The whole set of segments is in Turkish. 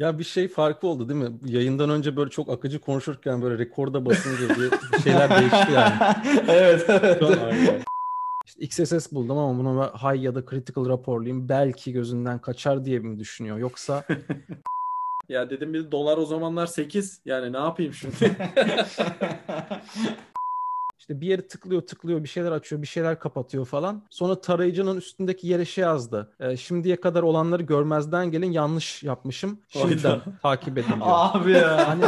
Ya bir şey farkı oldu değil mi? Yayından önce böyle çok akıcı konuşurken böyle rekorda basınca bir şeyler değişti yani. evet, evet. Şu an- İşte XSS buldum ama buna high ya da critical raporlayayım. Belki gözünden kaçar diye mi düşünüyor? Yoksa Ya dedim bir dolar o zamanlar 8. Yani ne yapayım şimdi? işte bir yeri tıklıyor tıklıyor bir şeyler açıyor bir şeyler kapatıyor falan. Sonra tarayıcının üstündeki yere şey yazdı. E, şimdiye kadar olanları görmezden gelin yanlış yapmışım. Şimdiden takip edin diyor. abi ya. Hani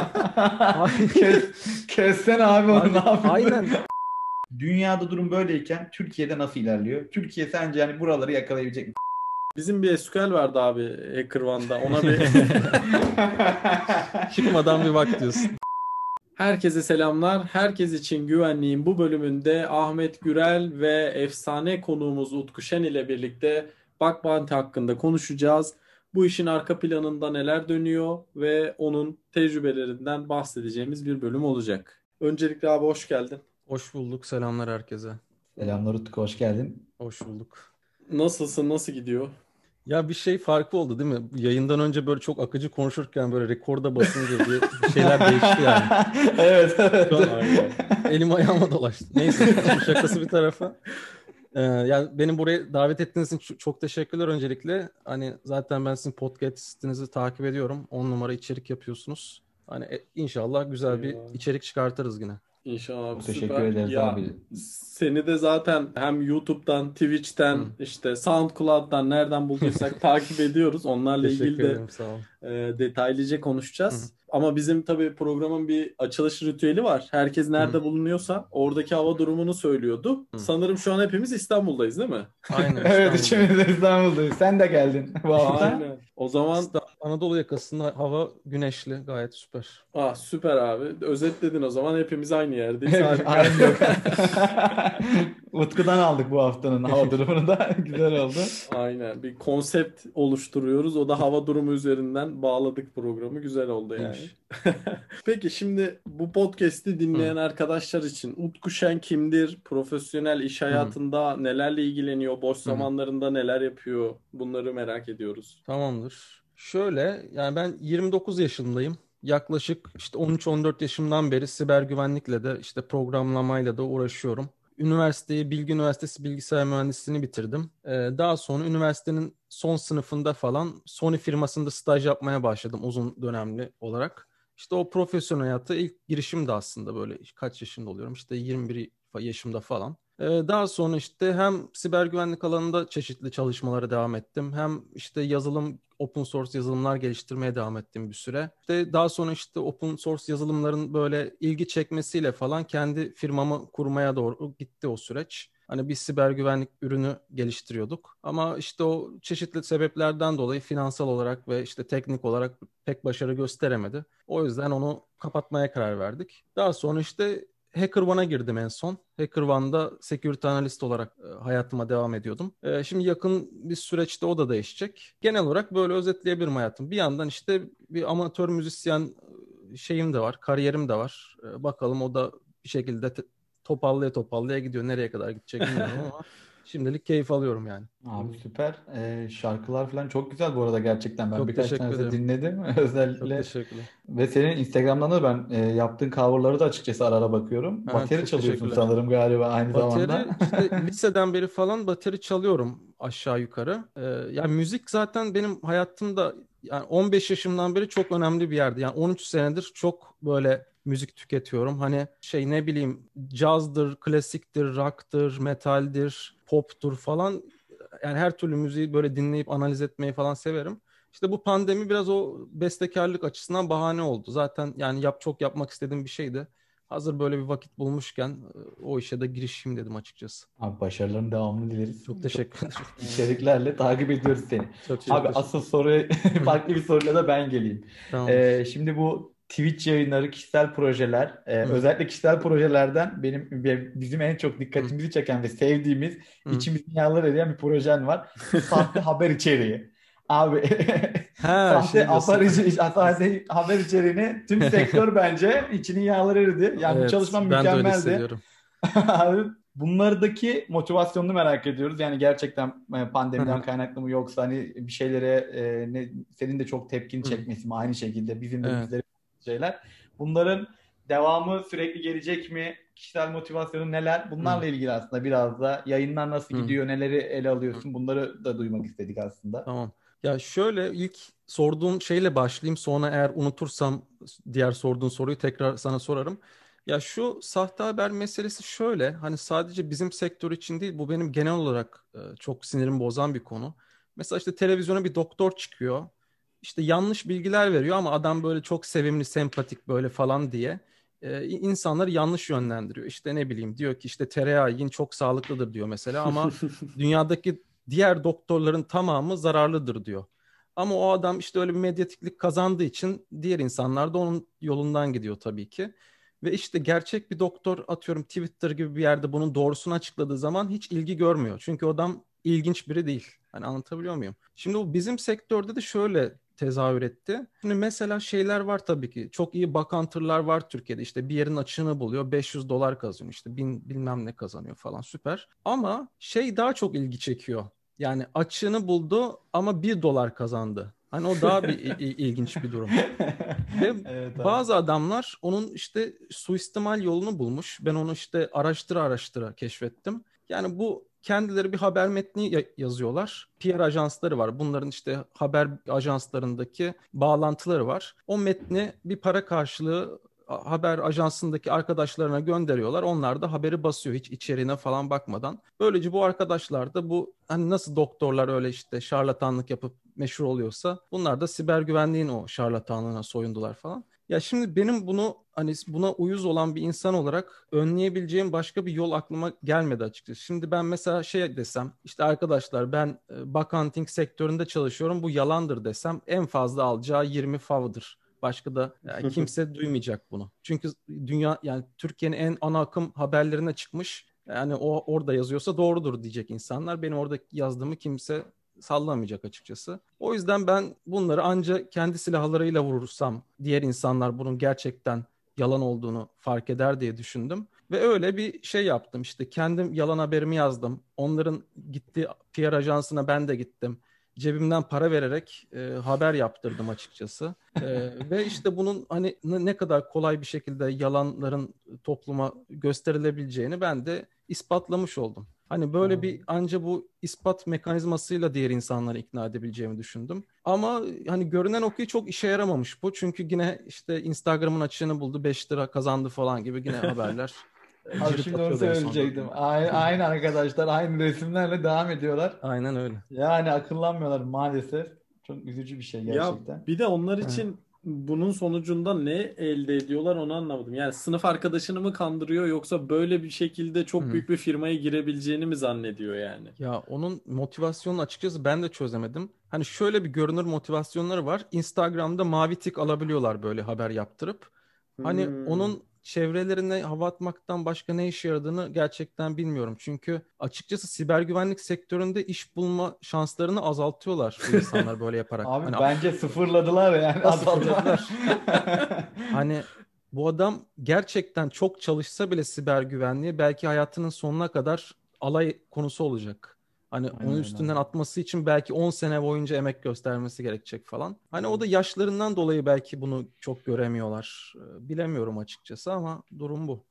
Kes, kessen abi onu Abi, ne yapayım? aynen. Dünyada durum böyleyken Türkiye'de nasıl ilerliyor? Türkiye sence yani buraları yakalayabilecek mi? Bizim bir SQL vardı abi HackerOne'da. Ona bir Çıkmadan bir bak diyorsun. Herkese selamlar. Herkes için güvenliğin bu bölümünde Ahmet Gürel ve efsane konuğumuz Utku Şen ile birlikte Bug Bounty hakkında konuşacağız. Bu işin arka planında neler dönüyor ve onun tecrübelerinden bahsedeceğimiz bir bölüm olacak. Öncelikle abi hoş geldin. Hoş bulduk. Selamlar herkese. Selamlar Utku, hoş geldin. Hoş bulduk. Nasılsın? Nasıl gidiyor? Ya bir şey farkı oldu değil mi? Yayından önce böyle çok akıcı konuşurken böyle rekorda basınca bir bir şeyler değişti yani. evet, evet. Şu an elim ayağıma dolaştı. Neyse şakası bir tarafa. Ee, yani beni buraya davet ettiğiniz için çok, teşekkürler öncelikle. Hani zaten ben sizin podcast'inizi takip ediyorum. 10 numara içerik yapıyorsunuz. Hani e, inşallah güzel bir içerik çıkartırız yine. İnşallah abi Teşekkür süper. ederiz Ya, abi. Seni de zaten hem YouTube'dan, Twitch'ten, Hı. işte SoundCloud'dan nereden bulduysak takip ediyoruz. Onlarla ilgili Teşekkür de ederim sağ e, detaylıca konuşacağız. Ama bizim tabii programın bir açılış ritüeli var. Herkes nerede bulunuyorsa oradaki hava durumunu söylüyordu. Hı. Sanırım şu an hepimiz İstanbul'dayız değil mi? Aynen. Evet, İstanbul'da. içimiz de İstanbul'dayız. Sen de geldin bu hafta. Aynen. O zaman İstanbul, Anadolu yakasında hava güneşli gayet süper. ah, süper abi. Özetledin o zaman hepimiz aynı yerdeyiz. Evet, yok. Utku'dan aldık bu haftanın hava durumunu da. Güzel oldu. Aynen. Bir konsept oluşturuyoruz. O da hava durumu üzerinden bağladık programı. Güzel oldu yani. İyiymiş. Peki şimdi bu podcast'i dinleyen arkadaşlar için Utku Şen kimdir? Profesyonel iş hayatında nelerle ilgileniyor? Boş zamanlarında neler yapıyor? Bunları merak ediyoruz. Tamamdır. Şöyle yani ben 29 yaşındayım. Yaklaşık işte 13-14 yaşımdan beri siber güvenlikle de işte programlamayla da uğraşıyorum. Üniversiteyi Bilgi Üniversitesi Bilgisayar Mühendisliğini bitirdim. Ee, daha sonra üniversitenin son sınıfında falan Sony firmasında staj yapmaya başladım uzun dönemli olarak. İşte o profesyonel hayata ilk girişim de aslında böyle kaç yaşında oluyorum işte 21 yaşımda falan. Ee, Daha sonra işte hem siber güvenlik alanında çeşitli çalışmalara devam ettim. Hem işte yazılım, open source yazılımlar geliştirmeye devam ettim bir süre. İşte daha sonra işte open source yazılımların böyle ilgi çekmesiyle falan kendi firmamı kurmaya doğru gitti o süreç. Hani bir siber güvenlik ürünü geliştiriyorduk. Ama işte o çeşitli sebeplerden dolayı finansal olarak ve işte teknik olarak pek başarı gösteremedi. O yüzden onu kapatmaya karar verdik. Daha sonra işte HackerOne'a girdim en son. HackerOne'da security analist olarak e, hayatıma devam ediyordum. E, şimdi yakın bir süreçte o da değişecek. Genel olarak böyle özetleyebilirim hayatım. Bir yandan işte bir amatör müzisyen e, şeyim de var, kariyerim de var. Bakalım o da bir şekilde topallaya topallaya gidiyor. Nereye kadar gidecek bilmiyorum ama şimdilik keyif alıyorum yani. Abi süper. Ee, şarkılar falan çok güzel bu arada gerçekten. Ben Çok birkaç tanesini dinledim Çok özellikle. teşekkürler. Ve senin Instagram'dan da ben e, yaptığın coverları da açıkçası ara ara bakıyorum. Ha, Bateri çok çalıyorsun sanırım galiba aynı Bateri zamanda. işte liseden beri falan bateri çalıyorum aşağı yukarı. Ee, yani müzik zaten benim hayatımda yani 15 yaşımdan beri çok önemli bir yerde. Yani 13 senedir çok böyle müzik tüketiyorum. Hani şey ne bileyim cazdır, klasiktir, rock'tır, metaldir, pop'tur falan. Yani her türlü müziği böyle dinleyip analiz etmeyi falan severim. İşte bu pandemi biraz o bestekarlık açısından bahane oldu. Zaten yani yap çok yapmak istediğim bir şeydi. Hazır böyle bir vakit bulmuşken e, o işe de girişeyim dedim açıkçası. Abi başarıların devamını dileriz. Çok teşekkür ederim. İçeriklerle takip ediyoruz seni. Çok Abi asıl soruya farklı bir soruyla da ben geleyim. Tamam. Ee, şimdi bu Twitch yayınları, kişisel projeler, e, Hı. özellikle kişisel projelerden benim be- bizim en çok dikkatimizi çeken ve sevdiğimiz, Hı. içimizin yağlar edilen bir projen var. Sahte haber içeriği. Abi Ha, sahte şey haber, sahte haber içeriğini tüm sektör bence içinin yağları eridi. Yani bu Evet, çalışma ben de öyle mükemmeldi. Abi Bunlardaki motivasyonunu merak ediyoruz. Yani gerçekten e, pandemiden kaynaklı mı yoksa hani bir şeylere e, ne, senin de çok tepkin çekmesi mi aynı şekilde bizim de evet. bizleri şeyler. Bunların devamı sürekli gelecek mi? Kişisel motivasyonu neler? Bunlarla Hı. ilgili aslında biraz da yayınlar nasıl Hı. gidiyor? Neleri ele alıyorsun? Bunları da duymak istedik aslında. Tamam. Ya şöyle ilk sorduğun şeyle başlayayım. Sonra eğer unutursam diğer sorduğun soruyu tekrar sana sorarım. Ya şu sahte haber meselesi şöyle. Hani sadece bizim sektör için değil bu benim genel olarak e, çok sinirimi bozan bir konu. Mesela işte televizyona bir doktor çıkıyor. İşte yanlış bilgiler veriyor ama adam böyle çok sevimli, sempatik böyle falan diye e, insanları yanlış yönlendiriyor. İşte ne bileyim diyor ki işte tereyağı yiyin çok sağlıklıdır diyor mesela ama dünyadaki diğer doktorların tamamı zararlıdır diyor. Ama o adam işte öyle bir medyatiklik kazandığı için diğer insanlar da onun yolundan gidiyor tabii ki. Ve işte gerçek bir doktor atıyorum Twitter gibi bir yerde bunun doğrusunu açıkladığı zaman hiç ilgi görmüyor. Çünkü o adam ilginç biri değil. Hani anlatabiliyor muyum? Şimdi bu bizim sektörde de şöyle tezahür etti. Şimdi mesela şeyler var tabii ki. Çok iyi bakantırlar var Türkiye'de. İşte bir yerin açığını buluyor. 500 dolar kazanıyor. İşte bin, bilmem ne kazanıyor falan süper. Ama şey daha çok ilgi çekiyor. Yani açığını buldu ama bir dolar kazandı. Hani o daha bir ilginç bir durum. Ve evet, bazı adamlar onun işte suistimal yolunu bulmuş. Ben onu işte araştıra araştıra keşfettim. Yani bu kendileri bir haber metni yazıyorlar. PR ajansları var. Bunların işte haber ajanslarındaki bağlantıları var. O metni bir para karşılığı haber ajansındaki arkadaşlarına gönderiyorlar. Onlar da haberi basıyor hiç içeriğine falan bakmadan. Böylece bu arkadaşlar da bu hani nasıl doktorlar öyle işte şarlatanlık yapıp meşhur oluyorsa bunlar da siber güvenliğin o şarlatanlığına soyundular falan. Ya şimdi benim bunu hani buna uyuz olan bir insan olarak önleyebileceğim başka bir yol aklıma gelmedi açıkçası. Şimdi ben mesela şey desem işte arkadaşlar ben e, bug hunting sektöründe çalışıyorum bu yalandır desem en fazla alacağı 20 fav'dır. Başka da yani kimse duymayacak bunu. Çünkü dünya yani Türkiye'nin en ana akım haberlerine çıkmış. Yani o orada yazıyorsa doğrudur diyecek insanlar. Benim orada yazdığımı kimse sallamayacak açıkçası. O yüzden ben bunları ancak kendi silahlarıyla vurursam diğer insanlar bunun gerçekten yalan olduğunu fark eder diye düşündüm. Ve öyle bir şey yaptım işte kendim yalan haberimi yazdım. Onların gitti PR ajansına ben de gittim. Cebimden para vererek e, haber yaptırdım açıkçası. E, ve işte bunun hani ne kadar kolay bir şekilde yalanların topluma gösterilebileceğini ben de ispatlamış oldum. Hani böyle bir anca bu ispat mekanizmasıyla diğer insanları ikna edebileceğimi düşündüm. Ama hani görünen o çok işe yaramamış bu. Çünkü yine işte Instagram'ın açığını buldu 5 lira kazandı falan gibi yine haberler. Abi şimdi onu söyleyecektim. Aynı, aynı arkadaşlar aynı resimlerle devam ediyorlar. Aynen öyle. Yani akıllanmıyorlar maalesef. Çok üzücü bir şey gerçekten. Ya bir de onlar için bunun sonucunda ne elde ediyorlar onu anlamadım. Yani sınıf arkadaşını mı kandırıyor yoksa böyle bir şekilde çok Hı. büyük bir firmaya girebileceğini mi zannediyor yani? Ya onun motivasyonu açıkçası ben de çözemedim. Hani şöyle bir görünür motivasyonları var. Instagram'da mavi tik alabiliyorlar böyle haber yaptırıp. Hani hmm. onun çevrelerine hava atmaktan başka ne işe yaradığını gerçekten bilmiyorum. Çünkü açıkçası siber güvenlik sektöründe iş bulma şanslarını azaltıyorlar bu insanlar böyle yaparak. Abi hani, bence sıfırladılar yani. Azalttılar. hani bu adam gerçekten çok çalışsa bile siber güvenliğe belki hayatının sonuna kadar alay konusu olacak. Hani Aynen onun üstünden öyle. atması için belki 10 sene boyunca emek göstermesi gerekecek falan. Hani o da yaşlarından dolayı belki bunu çok göremiyorlar. Ee, bilemiyorum açıkçası ama durum bu.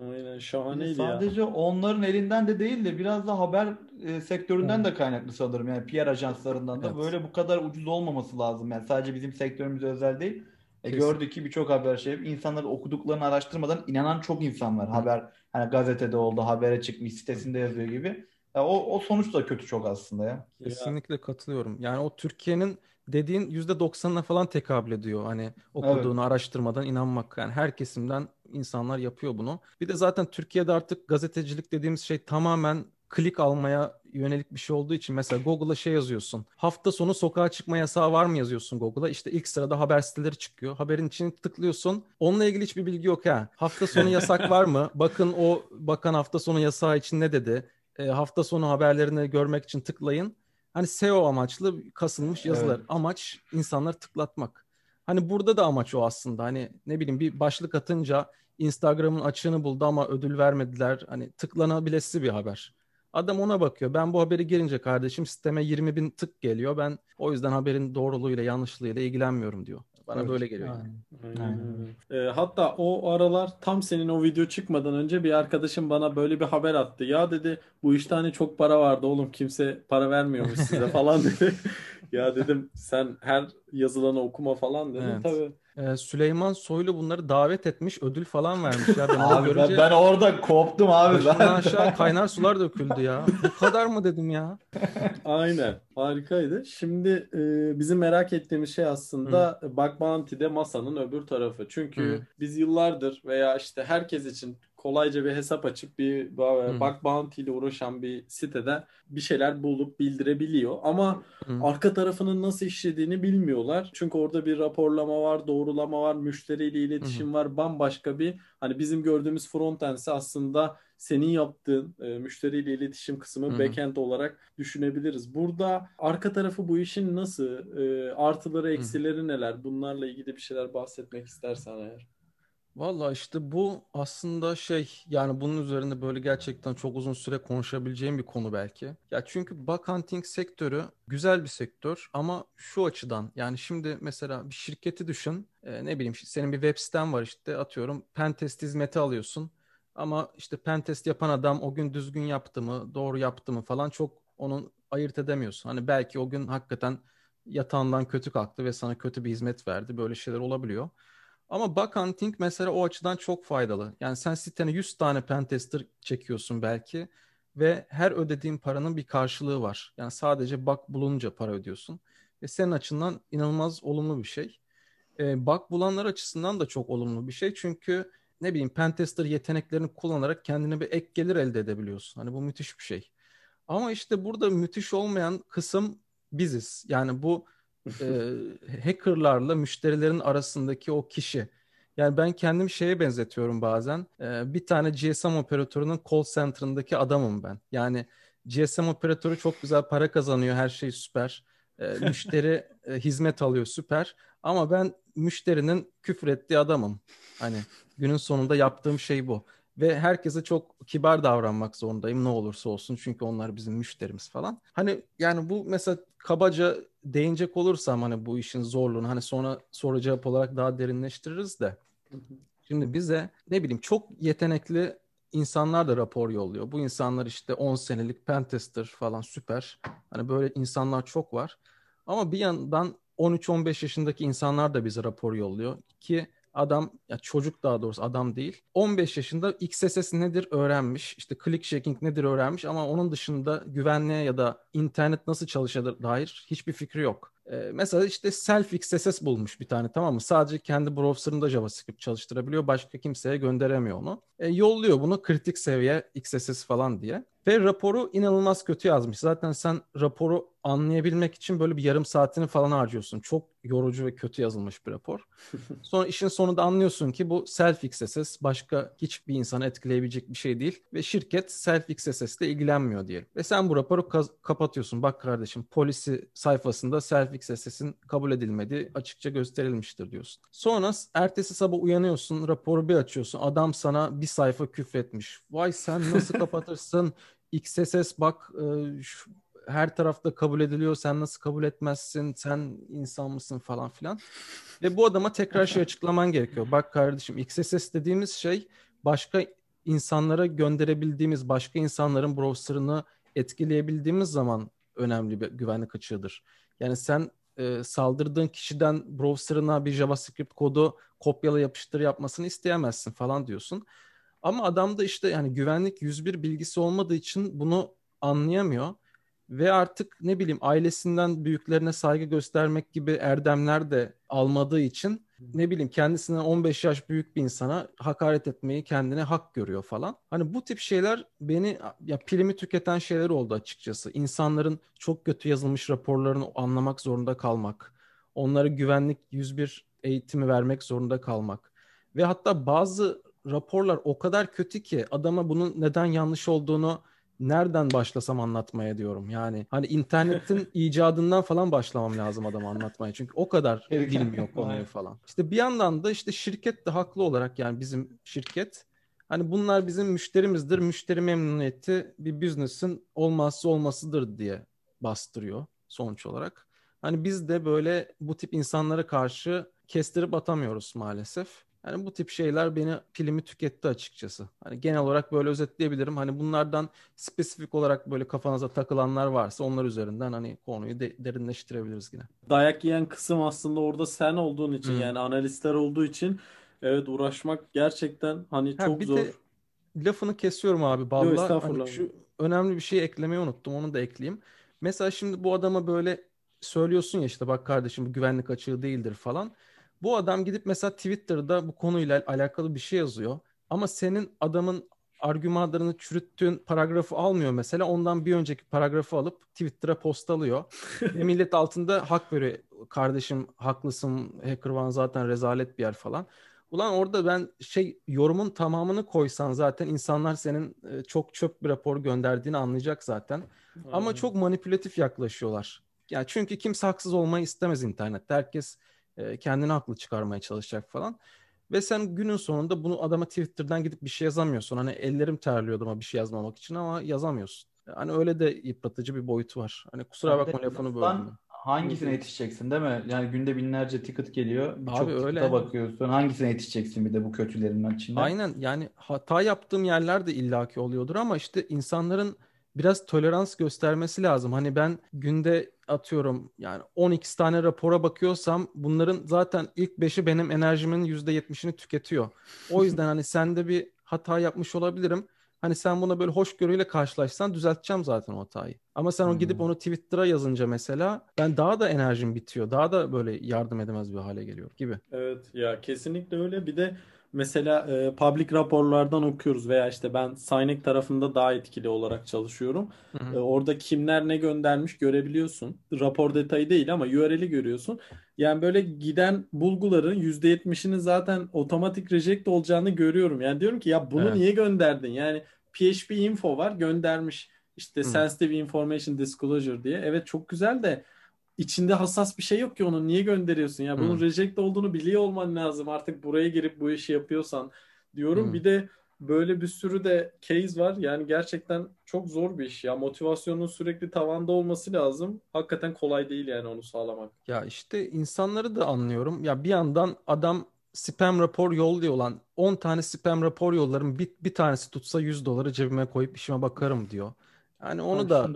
Aynen şahaneydi Sadece ya. Sadece onların elinden de değil de biraz da haber e, sektöründen evet. de kaynaklı sanırım. Yani PR ajanslarından da evet. böyle bu kadar ucuz olmaması lazım. Yani sadece bizim sektörümüze özel değil. E, gördük ki birçok haber şey insanlar okuduklarını araştırmadan inanan çok insan var. Hı. Haber hani gazetede oldu, habere çıkmış, sitesinde yazıyor gibi. Ya o, o sonuç da kötü çok aslında ya. Kesinlikle katılıyorum. Yani o Türkiye'nin dediğin yüzde doksanına falan tekabül ediyor. Hani okuduğunu araştırmadan inanmak. Yani her kesimden insanlar yapıyor bunu. Bir de zaten Türkiye'de artık gazetecilik dediğimiz şey tamamen klik almaya yönelik bir şey olduğu için mesela Google'a şey yazıyorsun. Hafta sonu sokağa çıkma yasağı var mı yazıyorsun Google'a. İşte ilk sırada haber siteleri çıkıyor. Haberin içine tıklıyorsun. Onunla ilgili hiçbir bilgi yok ha. Hafta sonu yasak var mı? Bakın o bakan hafta sonu yasağı için ne dedi? E, hafta sonu haberlerini görmek için tıklayın. Hani SEO amaçlı kasılmış yazılar. Evet. Amaç insanları tıklatmak. Hani burada da amaç o aslında. Hani ne bileyim bir başlık atınca Instagram'ın açığını buldu ama ödül vermediler. Hani tıklanabilesi bir haber. Adam ona bakıyor. Ben bu haberi girince kardeşim sisteme 20 bin tık geliyor. Ben o yüzden haberin doğruluğuyla yanlışlığıyla ilgilenmiyorum diyor. Bana evet, böyle geliyor. Yani. Aynen. Aynen. E, hatta o aralar tam senin o video çıkmadan önce bir arkadaşım bana böyle bir haber attı. Ya dedi bu işte hani çok para vardı oğlum kimse para vermiyormuş size falan dedi. ya dedim sen her yazılanı okuma falan dedim. Evet. Tabii ee, Süleyman Soylu bunları davet etmiş, ödül falan vermiş ya. Ben abi görünce, ben, ben orada koptum abi. Ben. aşağı kaynar sular döküldü ya. Bu kadar mı dedim ya. Aynen. Harikaydı. Şimdi e, bizim merak ettiğimiz şey aslında Hı. Bug Bounty'de masanın öbür tarafı. Çünkü Hı. biz yıllardır veya işte herkes için kolayca bir hesap açıp bir bug bounty ile uğraşan bir siteden bir şeyler bulup bildirebiliyor. Ama hmm. arka tarafının nasıl işlediğini bilmiyorlar. Çünkü orada bir raporlama var, doğrulama var, müşteriyle iletişim hmm. var. Bambaşka bir hani bizim gördüğümüz frontend'si aslında senin yaptığın e, müşteriyle iletişim kısmı hmm. backend olarak düşünebiliriz. Burada arka tarafı bu işin nasıl, e, artıları, eksileri hmm. neler? Bunlarla ilgili bir şeyler bahsetmek istersen eğer. Valla işte bu aslında şey yani bunun üzerinde böyle gerçekten çok uzun süre konuşabileceğim bir konu belki. Ya çünkü bug hunting sektörü güzel bir sektör ama şu açıdan yani şimdi mesela bir şirketi düşün e, ne bileyim senin bir web siten var işte atıyorum pentest hizmeti alıyorsun ama işte pentest yapan adam o gün düzgün yaptı mı doğru yaptı mı falan çok onun ayırt edemiyorsun. Hani belki o gün hakikaten yatağından kötü kalktı ve sana kötü bir hizmet verdi böyle şeyler olabiliyor. Ama bug hunting mesela o açıdan çok faydalı. Yani sen sitene 100 tane pentester çekiyorsun belki ve her ödediğin paranın bir karşılığı var. Yani sadece bug bulunca para ödüyorsun. Ve senin açından inanılmaz olumlu bir şey. E, bug bulanlar açısından da çok olumlu bir şey. Çünkü ne bileyim pentester yeteneklerini kullanarak kendine bir ek gelir elde edebiliyorsun. Hani bu müthiş bir şey. Ama işte burada müthiş olmayan kısım biziz. Yani bu e, hackerlarla müşterilerin arasındaki o kişi. Yani ben kendim şeye benzetiyorum bazen. E, bir tane GSM operatörünün call center'ındaki adamım ben. Yani GSM operatörü çok güzel para kazanıyor, her şey süper. E, müşteri e, hizmet alıyor, süper. Ama ben müşterinin küfür ettiği adamım. Hani günün sonunda yaptığım şey bu. Ve herkese çok kibar davranmak zorundayım ne olursa olsun. Çünkü onlar bizim müşterimiz falan. Hani yani bu mesela kabaca değinecek olursam hani bu işin zorluğunu hani sonra soru cevap olarak daha derinleştiririz de. Şimdi bize ne bileyim çok yetenekli insanlar da rapor yolluyor. Bu insanlar işte 10 senelik pentester falan süper. Hani böyle insanlar çok var. Ama bir yandan 13-15 yaşındaki insanlar da bize rapor yolluyor ki Adam ya çocuk daha doğrusu adam değil. 15 yaşında XSS nedir öğrenmiş. İşte click checking nedir öğrenmiş ama onun dışında güvenliğe ya da internet nasıl çalışır dair hiçbir fikri yok. Ee, mesela işte self XSS bulmuş bir tane tamam mı? Sadece kendi browser'ında JavaScript çalıştırabiliyor. Başka kimseye gönderemiyor onu. E, yolluyor bunu kritik seviye XSS falan diye. Ve raporu inanılmaz kötü yazmış. Zaten sen raporu anlayabilmek için böyle bir yarım saatini falan harcıyorsun. Çok yorucu ve kötü yazılmış bir rapor. Sonra işin sonunda anlıyorsun ki bu self XSS başka hiçbir insanı etkileyebilecek bir şey değil ve şirket self XSS ile ilgilenmiyor diyelim. Ve sen bu raporu kapatıyorsun. Bak kardeşim polisi sayfasında self XSS'in kabul edilmediği açıkça gösterilmiştir diyorsun. Sonra ertesi sabah uyanıyorsun, raporu bir açıyorsun. Adam sana bir sayfa küfretmiş. Vay sen nasıl kapatırsın? XSS bak e, şu, her tarafta kabul ediliyor. Sen nasıl kabul etmezsin? Sen insan mısın falan filan. Ve bu adama tekrar şey açıklaman gerekiyor. Bak kardeşim XSS dediğimiz şey başka insanlara gönderebildiğimiz, başka insanların browser'ını etkileyebildiğimiz zaman önemli bir güvenlik açığıdır. Yani sen e, saldırdığın kişiden browser'ına bir JavaScript kodu kopyala yapıştır yapmasını isteyemezsin falan diyorsun. Ama adam da işte yani güvenlik 101 bilgisi olmadığı için bunu anlayamıyor. Ve artık ne bileyim ailesinden büyüklerine saygı göstermek gibi erdemler de almadığı için ne bileyim kendisinden 15 yaş büyük bir insana hakaret etmeyi kendine hak görüyor falan. Hani bu tip şeyler beni ya pilimi tüketen şeyler oldu açıkçası. İnsanların çok kötü yazılmış raporlarını anlamak zorunda kalmak. Onlara güvenlik 101 eğitimi vermek zorunda kalmak. Ve hatta bazı raporlar o kadar kötü ki adama bunun neden yanlış olduğunu nereden başlasam anlatmaya diyorum. Yani hani internetin icadından falan başlamam lazım adamı anlatmaya. Çünkü o kadar bilmiyor konuyu falan. İşte bir yandan da işte şirket de haklı olarak yani bizim şirket hani bunlar bizim müşterimizdir. Müşteri memnuniyeti bir business'ın olmazsa olmasıdır diye bastırıyor sonuç olarak. Hani biz de böyle bu tip insanlara karşı kestirip atamıyoruz maalesef. Yani bu tip şeyler beni pilimi tüketti açıkçası. Hani genel olarak böyle özetleyebilirim. Hani bunlardan spesifik olarak böyle kafanıza takılanlar varsa onlar üzerinden hani konuyu de, derinleştirebiliriz yine. Dayak yiyen kısım aslında orada sen olduğun için hmm. yani analistler olduğu için evet uğraşmak gerçekten hani ha, çok bir zor. De lafını kesiyorum abi balla. Yok, hani şu önemli bir şey eklemeyi unuttum. Onu da ekleyeyim. Mesela şimdi bu adama böyle söylüyorsun ya işte bak kardeşim bu güvenlik açığı değildir falan. Bu adam gidip mesela Twitter'da bu konuyla alakalı bir şey yazıyor. Ama senin adamın argümanlarını çürüttüğün paragrafı almıyor mesela. Ondan bir önceki paragrafı alıp Twitter'a postalıyor. Ve millet altında hak veriyor. Kardeşim haklısın. HackerOne zaten rezalet bir yer falan. Ulan orada ben şey yorumun tamamını koysan zaten insanlar senin e, çok çöp bir rapor gönderdiğini anlayacak zaten. Hmm. Ama çok manipülatif yaklaşıyorlar. Yani çünkü kimse haksız olmayı istemez internette. Herkes e, kendini haklı çıkarmaya çalışacak falan. Ve sen günün sonunda bunu adama Twitter'dan gidip bir şey yazamıyorsun. Hani ellerim terliyordu ama bir şey yazmamak için ama yazamıyorsun. Hani öyle de yıpratıcı bir boyutu var. Hani kusura bakma lafını böldüm. Hangisine yetişeceksin değil mi? Yani günde binlerce ticket geliyor. Birçok ticket'a bakıyorsun. Hangisine yetişeceksin bir de bu kötülerin içinde? Aynen yani hata yaptığım yerler de illaki oluyordur ama işte insanların biraz tolerans göstermesi lazım. Hani ben günde atıyorum yani 12 tane rapora bakıyorsam bunların zaten ilk 5'i benim enerjimin %70'ini tüketiyor. O yüzden hani sende bir hata yapmış olabilirim. Hani sen buna böyle hoşgörüyle karşılaşsan düzelteceğim zaten o hatayı. Ama sen o gidip hmm. onu Twitter'a yazınca mesela ben daha da enerjim bitiyor. Daha da böyle yardım edemez bir hale geliyor gibi. Evet ya kesinlikle öyle. Bir de mesela e, public raporlardan okuyoruz veya işte ben Synek tarafında daha etkili olarak çalışıyorum. Hı hı. E, orada kimler ne göndermiş görebiliyorsun. Rapor detayı değil ama URL'i görüyorsun. Yani böyle giden bulguların %70'inin zaten otomatik reject olacağını görüyorum. Yani diyorum ki ya bunu evet. niye gönderdin? Yani PHP info var göndermiş. İşte Hı. sensitive information disclosure diye. Evet çok güzel de içinde hassas bir şey yok ki onun niye gönderiyorsun ya bunun hmm. reject olduğunu biliyor olman lazım artık buraya girip bu işi yapıyorsan diyorum. Hmm. Bir de böyle bir sürü de case var. Yani gerçekten çok zor bir iş ya. Motivasyonun sürekli tavanda olması lazım. Hakikaten kolay değil yani onu sağlamak. Ya işte insanları da anlıyorum. Ya bir yandan adam spam rapor yolluyor olan 10 tane spam rapor yollarım bir, bir tanesi tutsa 100 doları cebime koyup işime bakarım diyor. Yani onu da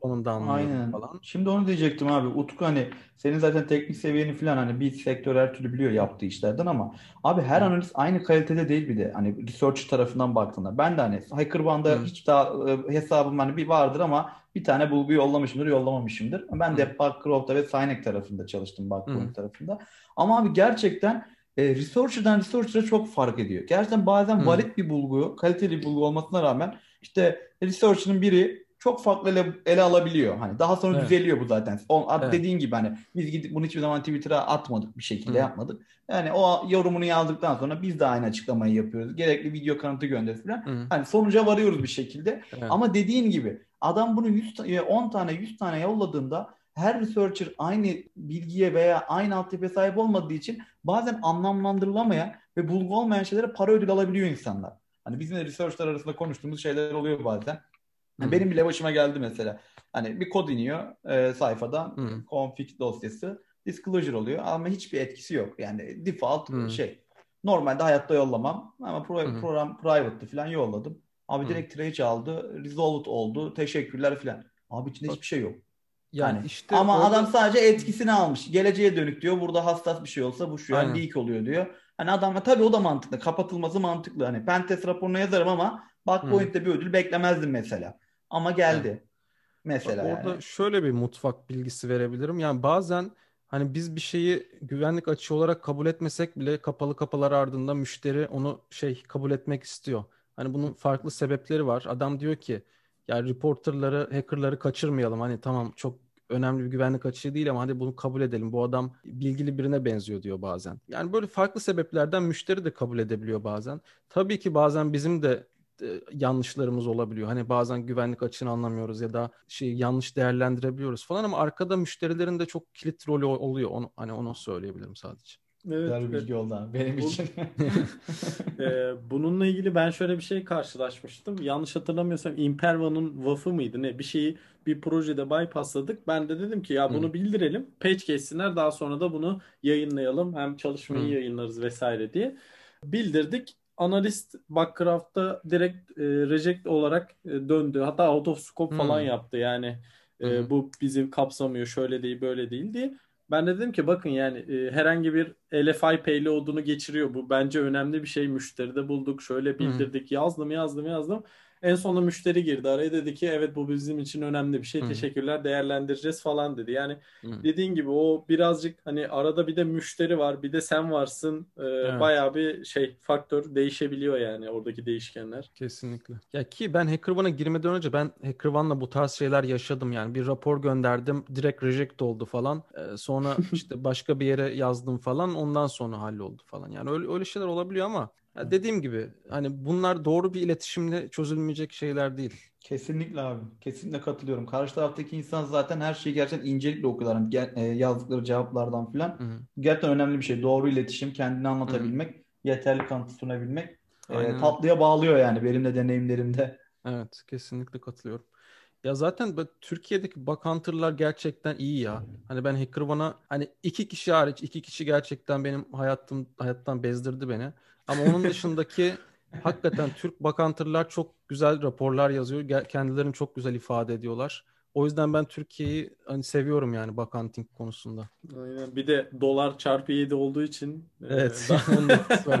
onun da anlıyorum Aynen. falan. Şimdi onu diyecektim abi. Utku hani senin zaten teknik seviyeni falan hani bir sektör her türlü biliyor yaptığı işlerden ama abi her analiz aynı kalitede değil bir de. Hani research tarafından baktığında. Ben de hani HackerOne'da Hı. hiç daha e, hesabım hani bir vardır ama bir tane bulgu yollamışımdır, yollamamışımdır. Ben de Backcroft'ta ve Synek tarafında çalıştım Backcroft tarafında. Ama abi gerçekten e, researcher'dan researcher'a çok fark ediyor. Gerçekten bazen Hı. valid bir bulgu, kaliteli bir bulgu olmasına rağmen işte researcher'ın biri çok farklı ele, ele alabiliyor. Hani daha sonra evet. düzeliyor bu zaten. O, evet. Dediğin gibi hani biz gidip bunu hiçbir zaman Twitter'a atmadık bir şekilde Hı. yapmadık. Yani o yorumunu yazdıktan sonra biz de aynı açıklamayı yapıyoruz. Gerekli video kanıtı gönderiyoruz falan. Hı. Hani sonuca varıyoruz bir şekilde. Evet. Ama dediğin gibi adam bunu 100 10 tane 100 tane yolladığında her researcher aynı bilgiye veya aynı altyapıya sahip olmadığı için bazen anlamlandırılamayan ve bulgu olmayan şeylere para ödül alabiliyor insanlar. Hani bizim de researchlar arasında konuştuğumuz şeyler oluyor bazen. Yani benim bile başıma geldi mesela. Hani bir kod iniyor e, sayfadan hmm. config dosyası disclosure oluyor ama hiçbir etkisi yok. Yani default hmm. şey. Normalde hayatta yollamam ama pro- program private'dı falan yolladım. Abi hmm. direkt trace aldı, resolved oldu, teşekkürler falan. Abi içinde hiçbir şey yok. Yani hani, işte ama orada... adam sadece etkisini almış. Geleceğe dönük diyor. Burada hassas bir şey olsa bu şu an leak oluyor diyor. Hani adam tabii o da mantıklı. Kapatılması mantıklı. Hani pentest raporuna yazarım ama Bugpoint'te bir ödül beklemezdim mesela. Ama geldi. Evet. Mesela Bak, orada yani. şöyle bir mutfak bilgisi verebilirim. Yani bazen hani biz bir şeyi güvenlik açığı olarak kabul etmesek bile kapalı kapılar ardında müşteri onu şey kabul etmek istiyor. Hani bunun farklı sebepleri var. Adam diyor ki ya reporterları, hackerları kaçırmayalım. Hani tamam çok önemli bir güvenlik açığı değil ama hadi bunu kabul edelim. Bu adam bilgili birine benziyor diyor bazen. Yani böyle farklı sebeplerden müşteri de kabul edebiliyor bazen. Tabii ki bazen bizim de e, yanlışlarımız olabiliyor. Hani bazen güvenlik açığını anlamıyoruz ya da şey yanlış değerlendirebiliyoruz falan ama arkada müşterilerin de çok kilit rolü oluyor. Onu hani onu söyleyebilirim sadece. Evet, Güzel bir bilgi oldu abi benim Bu, için. ee, bununla ilgili ben şöyle bir şey karşılaşmıştım. Yanlış hatırlamıyorsam Imperva'nın WAF'ı mıydı ne? Bir şeyi bir projede bypassladık. Ben de dedim ki ya bunu Hı. bildirelim. Patch geçsinler daha sonra da bunu yayınlayalım. Hem çalışmayı Hı. yayınlarız vesaire diye. Bildirdik. Analist Backcraft'ta direkt e, reject olarak e, döndü. Hatta out of scope falan yaptı. Yani e, bu bizi kapsamıyor şöyle değil böyle değil diye. Ben de dedim ki bakın yani e, herhangi bir LFI payload'unu geçiriyor. Bu bence önemli bir şey. Müşteride bulduk. Şöyle bildirdik. Hı. Yazdım yazdım yazdım. En sonunda müşteri girdi araya dedi ki evet bu bizim için önemli bir şey. Hı. Teşekkürler değerlendireceğiz falan dedi. Yani Hı. dediğin gibi o birazcık hani arada bir de müşteri var bir de sen varsın. Ee, evet. Bayağı bir şey faktör değişebiliyor yani oradaki değişkenler. Kesinlikle. Ya ki ben HackerOne'a girmeden önce ben HackerOne'la bu tarz şeyler yaşadım yani. Bir rapor gönderdim direkt reject oldu falan. Ee, sonra işte başka bir yere yazdım falan ondan sonra halloldu falan. Yani öyle, öyle şeyler olabiliyor ama ya dediğim gibi hani bunlar doğru bir iletişimle çözülmeyecek şeyler değil. Kesinlikle abi. Kesinlikle katılıyorum. Karşı taraftaki insan zaten her şeyi gerçekten incelikle okuyorlar. Yani e, yazdıkları cevaplardan filan. Gerçekten önemli bir şey. Doğru iletişim, kendini anlatabilmek, Hı-hı. yeterli kanıt sunabilmek. E, tatlıya bağlıyor yani benim de deneyimlerimde. Evet, kesinlikle katılıyorum. Ya zaten Türkiye'deki bug gerçekten iyi ya. Hani ben HackerOne'a hani iki kişi hariç iki kişi gerçekten benim hayatım hayattan bezdirdi beni. Ama onun dışındaki hakikaten Türk bakantırlar çok güzel raporlar yazıyor. Kendilerini çok güzel ifade ediyorlar. O yüzden ben Türkiye'yi hani seviyorum yani bakanting konusunda. Aynen. Bir de dolar çarpı 7 olduğu için e, evet. E.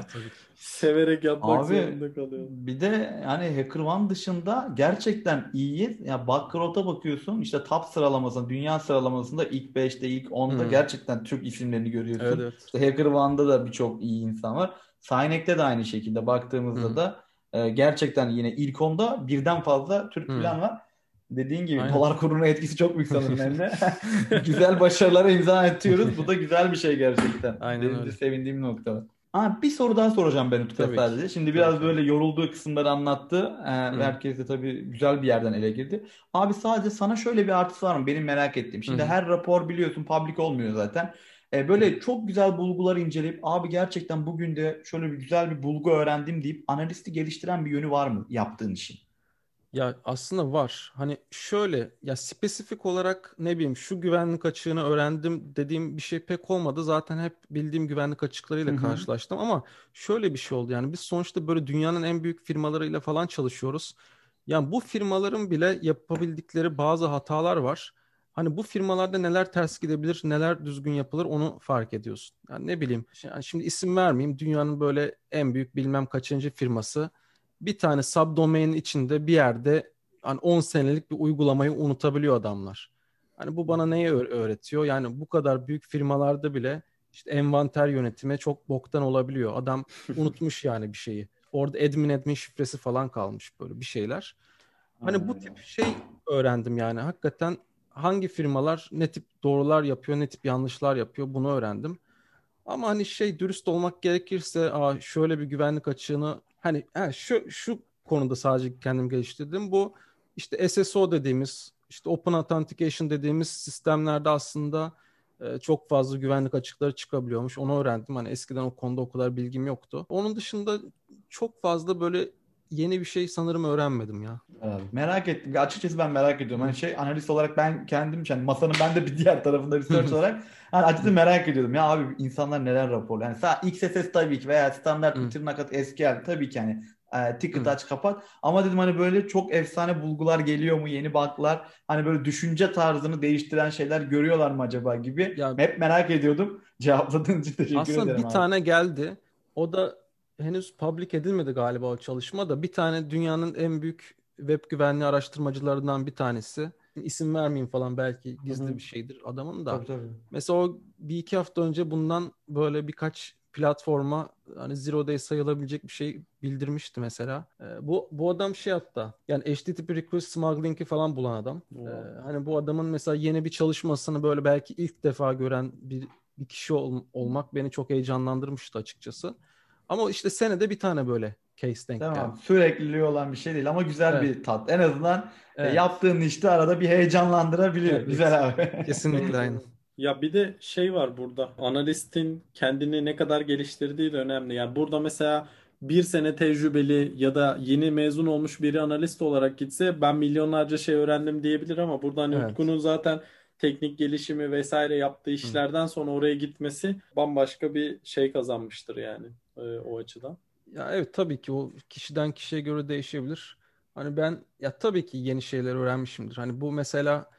Severek yapmak Abi, zorunda kalıyor. Bir de yani HackerOne dışında gerçekten iyiyiz. Ya yani Backroad'a bakıyorsun işte top sıralamasında, dünya sıralamasında ilk 5'te, ilk 10'da hmm. gerçekten Türk isimlerini görüyorsun. Evet, evet. İşte HackerOne'da da birçok iyi insan var. Sinek'te de aynı şekilde baktığımızda Hı. da e, gerçekten yine ilk onda birden fazla Türk Hı. plan var. Dediğin gibi Aynen. dolar kuruna etkisi çok büyük sanırım hem güzel başarılara imza atıyoruz. Bu da güzel bir şey gerçekten. Aynen Benim öyle. de sevindiğim nokta var. Aa, bir soru daha soracağım ben Utku sadece. Şimdi biraz tabii. böyle yorulduğu kısımları anlattı. Ee, herkes de tabii güzel bir yerden ele girdi. Abi sadece sana şöyle bir artısı var mı? Benim merak ettiğim. Şimdi Hı. her rapor biliyorsun public olmuyor zaten. E, böyle çok güzel bulgular inceleyip abi gerçekten bugün de şöyle bir güzel bir bulgu öğrendim deyip analisti geliştiren bir yönü var mı yaptığın işin? Ya aslında var. Hani şöyle ya spesifik olarak ne bileyim şu güvenlik açığını öğrendim dediğim bir şey pek olmadı. Zaten hep bildiğim güvenlik açıklarıyla Hı-hı. karşılaştım ama şöyle bir şey oldu. Yani biz sonuçta böyle dünyanın en büyük firmalarıyla falan çalışıyoruz. Yani bu firmaların bile yapabildikleri bazı hatalar var. Hani bu firmalarda neler ters gidebilir, neler düzgün yapılır onu fark ediyorsun. Yani ne bileyim, yani şimdi isim vermeyeyim. Dünyanın böyle en büyük bilmem kaçıncı firması bir tane subdomain içinde bir yerde hani 10 senelik bir uygulamayı unutabiliyor adamlar. Hani bu bana neyi öğretiyor? Yani bu kadar büyük firmalarda bile işte envanter yönetimi çok boktan olabiliyor. Adam unutmuş yani bir şeyi. Orada admin admin şifresi falan kalmış böyle bir şeyler. Hani bu tip şey öğrendim yani. Hakikaten hangi firmalar ne tip doğrular yapıyor, ne tip yanlışlar yapıyor bunu öğrendim. Ama hani şey dürüst olmak gerekirse Aa, şöyle bir güvenlik açığını hani he, şu şu konuda sadece kendim geliştirdim. Bu işte SSO dediğimiz işte Open Authentication dediğimiz sistemlerde aslında e, çok fazla güvenlik açıkları çıkabiliyormuş. Onu öğrendim. Hani eskiden o konuda o kadar bilgim yoktu. Onun dışında çok fazla böyle yeni bir şey sanırım öğrenmedim ya. Evet, merak ettim. Açıkçası ben merak ediyorum. Hani şey analist olarak ben kendim yani masanın ben de bir diğer tarafında research olarak hani açıkçası merak ediyordum. Ya abi insanlar neler raporluyor. Yani sağ XSS tabii ki veya standart bir tırnak SQL tabii ki hani e, ticket aç kapat. Ama dedim hani böyle çok efsane bulgular geliyor mu? Yeni bug'lar hani böyle düşünce tarzını değiştiren şeyler görüyorlar mı acaba gibi. Ya, Hep merak ediyordum. Cevapladığın için teşekkür aslında ederim. Aslında bir abi. tane geldi. O da henüz public edilmedi galiba o çalışma da bir tane dünyanın en büyük web güvenliği araştırmacılarından bir tanesi. İsim vermeyeyim falan belki gizli Hı-hı. bir şeydir adamın da. Tabii, tabii. Mesela o bir iki hafta önce bundan böyle birkaç platforma hani zero day sayılabilecek bir şey bildirmişti mesela. Ee, bu bu adam şey hatta yani HTTP request smuggling'i falan bulan adam. Ee, hani bu adamın mesela yeni bir çalışmasını böyle belki ilk defa gören bir bir kişi ol, olmak beni çok heyecanlandırmıştı açıkçası. Ama işte senede bir tane böyle case denk Tamam. geldi. Sürekliliği olan bir şey değil ama güzel Evet. bir tat. En azından e, Evet. yaptığın işte arada bir heyecanlandırabiliyor. Evet. Güzel abi. Kesinlikle aynı. Ya bir de şey var burada. Analistin kendini ne kadar geliştirdiği de önemli. Yani burada mesela bir sene tecrübeli ya da yeni mezun olmuş biri analist olarak gitse ben milyonlarca şey öğrendim diyebilir ama burada hani Evet. Utku'nun zaten teknik gelişimi vesaire yaptığı işlerden sonra oraya gitmesi bambaşka bir şey kazanmıştır yani e, o açıdan. Ya evet tabii ki o kişiden kişiye göre değişebilir. Hani ben ya tabii ki yeni şeyler öğrenmişimdir. Hani bu mesela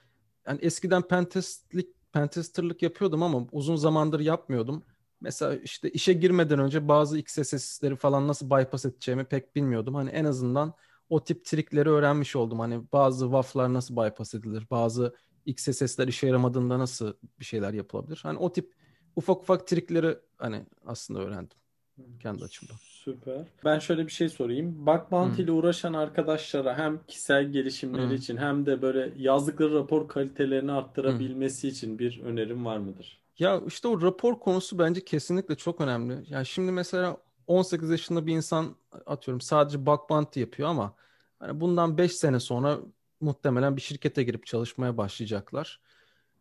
yani eskiden pentestlik pentesterlık yapıyordum ama uzun zamandır yapmıyordum. Mesela işte işe girmeden önce bazı XSS'leri falan nasıl bypass edeceğimi pek bilmiyordum. Hani en azından o tip trikleri öğrenmiş oldum. Hani bazı wafflar nasıl bypass edilir, bazı XSS'ler işe yaramadığında nasıl bir şeyler yapılabilir. Hani o tip ufak ufak trikleri hani aslında öğrendim kendi açımdan. Süper. Ben şöyle bir şey sorayım. Bug bounty ile uğraşan arkadaşlara hem kişisel gelişimleri Hı. için hem de böyle yazdıkları rapor kalitelerini arttırabilmesi için bir önerim var mıdır? Ya işte o rapor konusu bence kesinlikle çok önemli. Yani şimdi mesela 18 yaşında bir insan atıyorum sadece bug bounty yapıyor ama hani bundan 5 sene sonra muhtemelen bir şirkete girip çalışmaya başlayacaklar.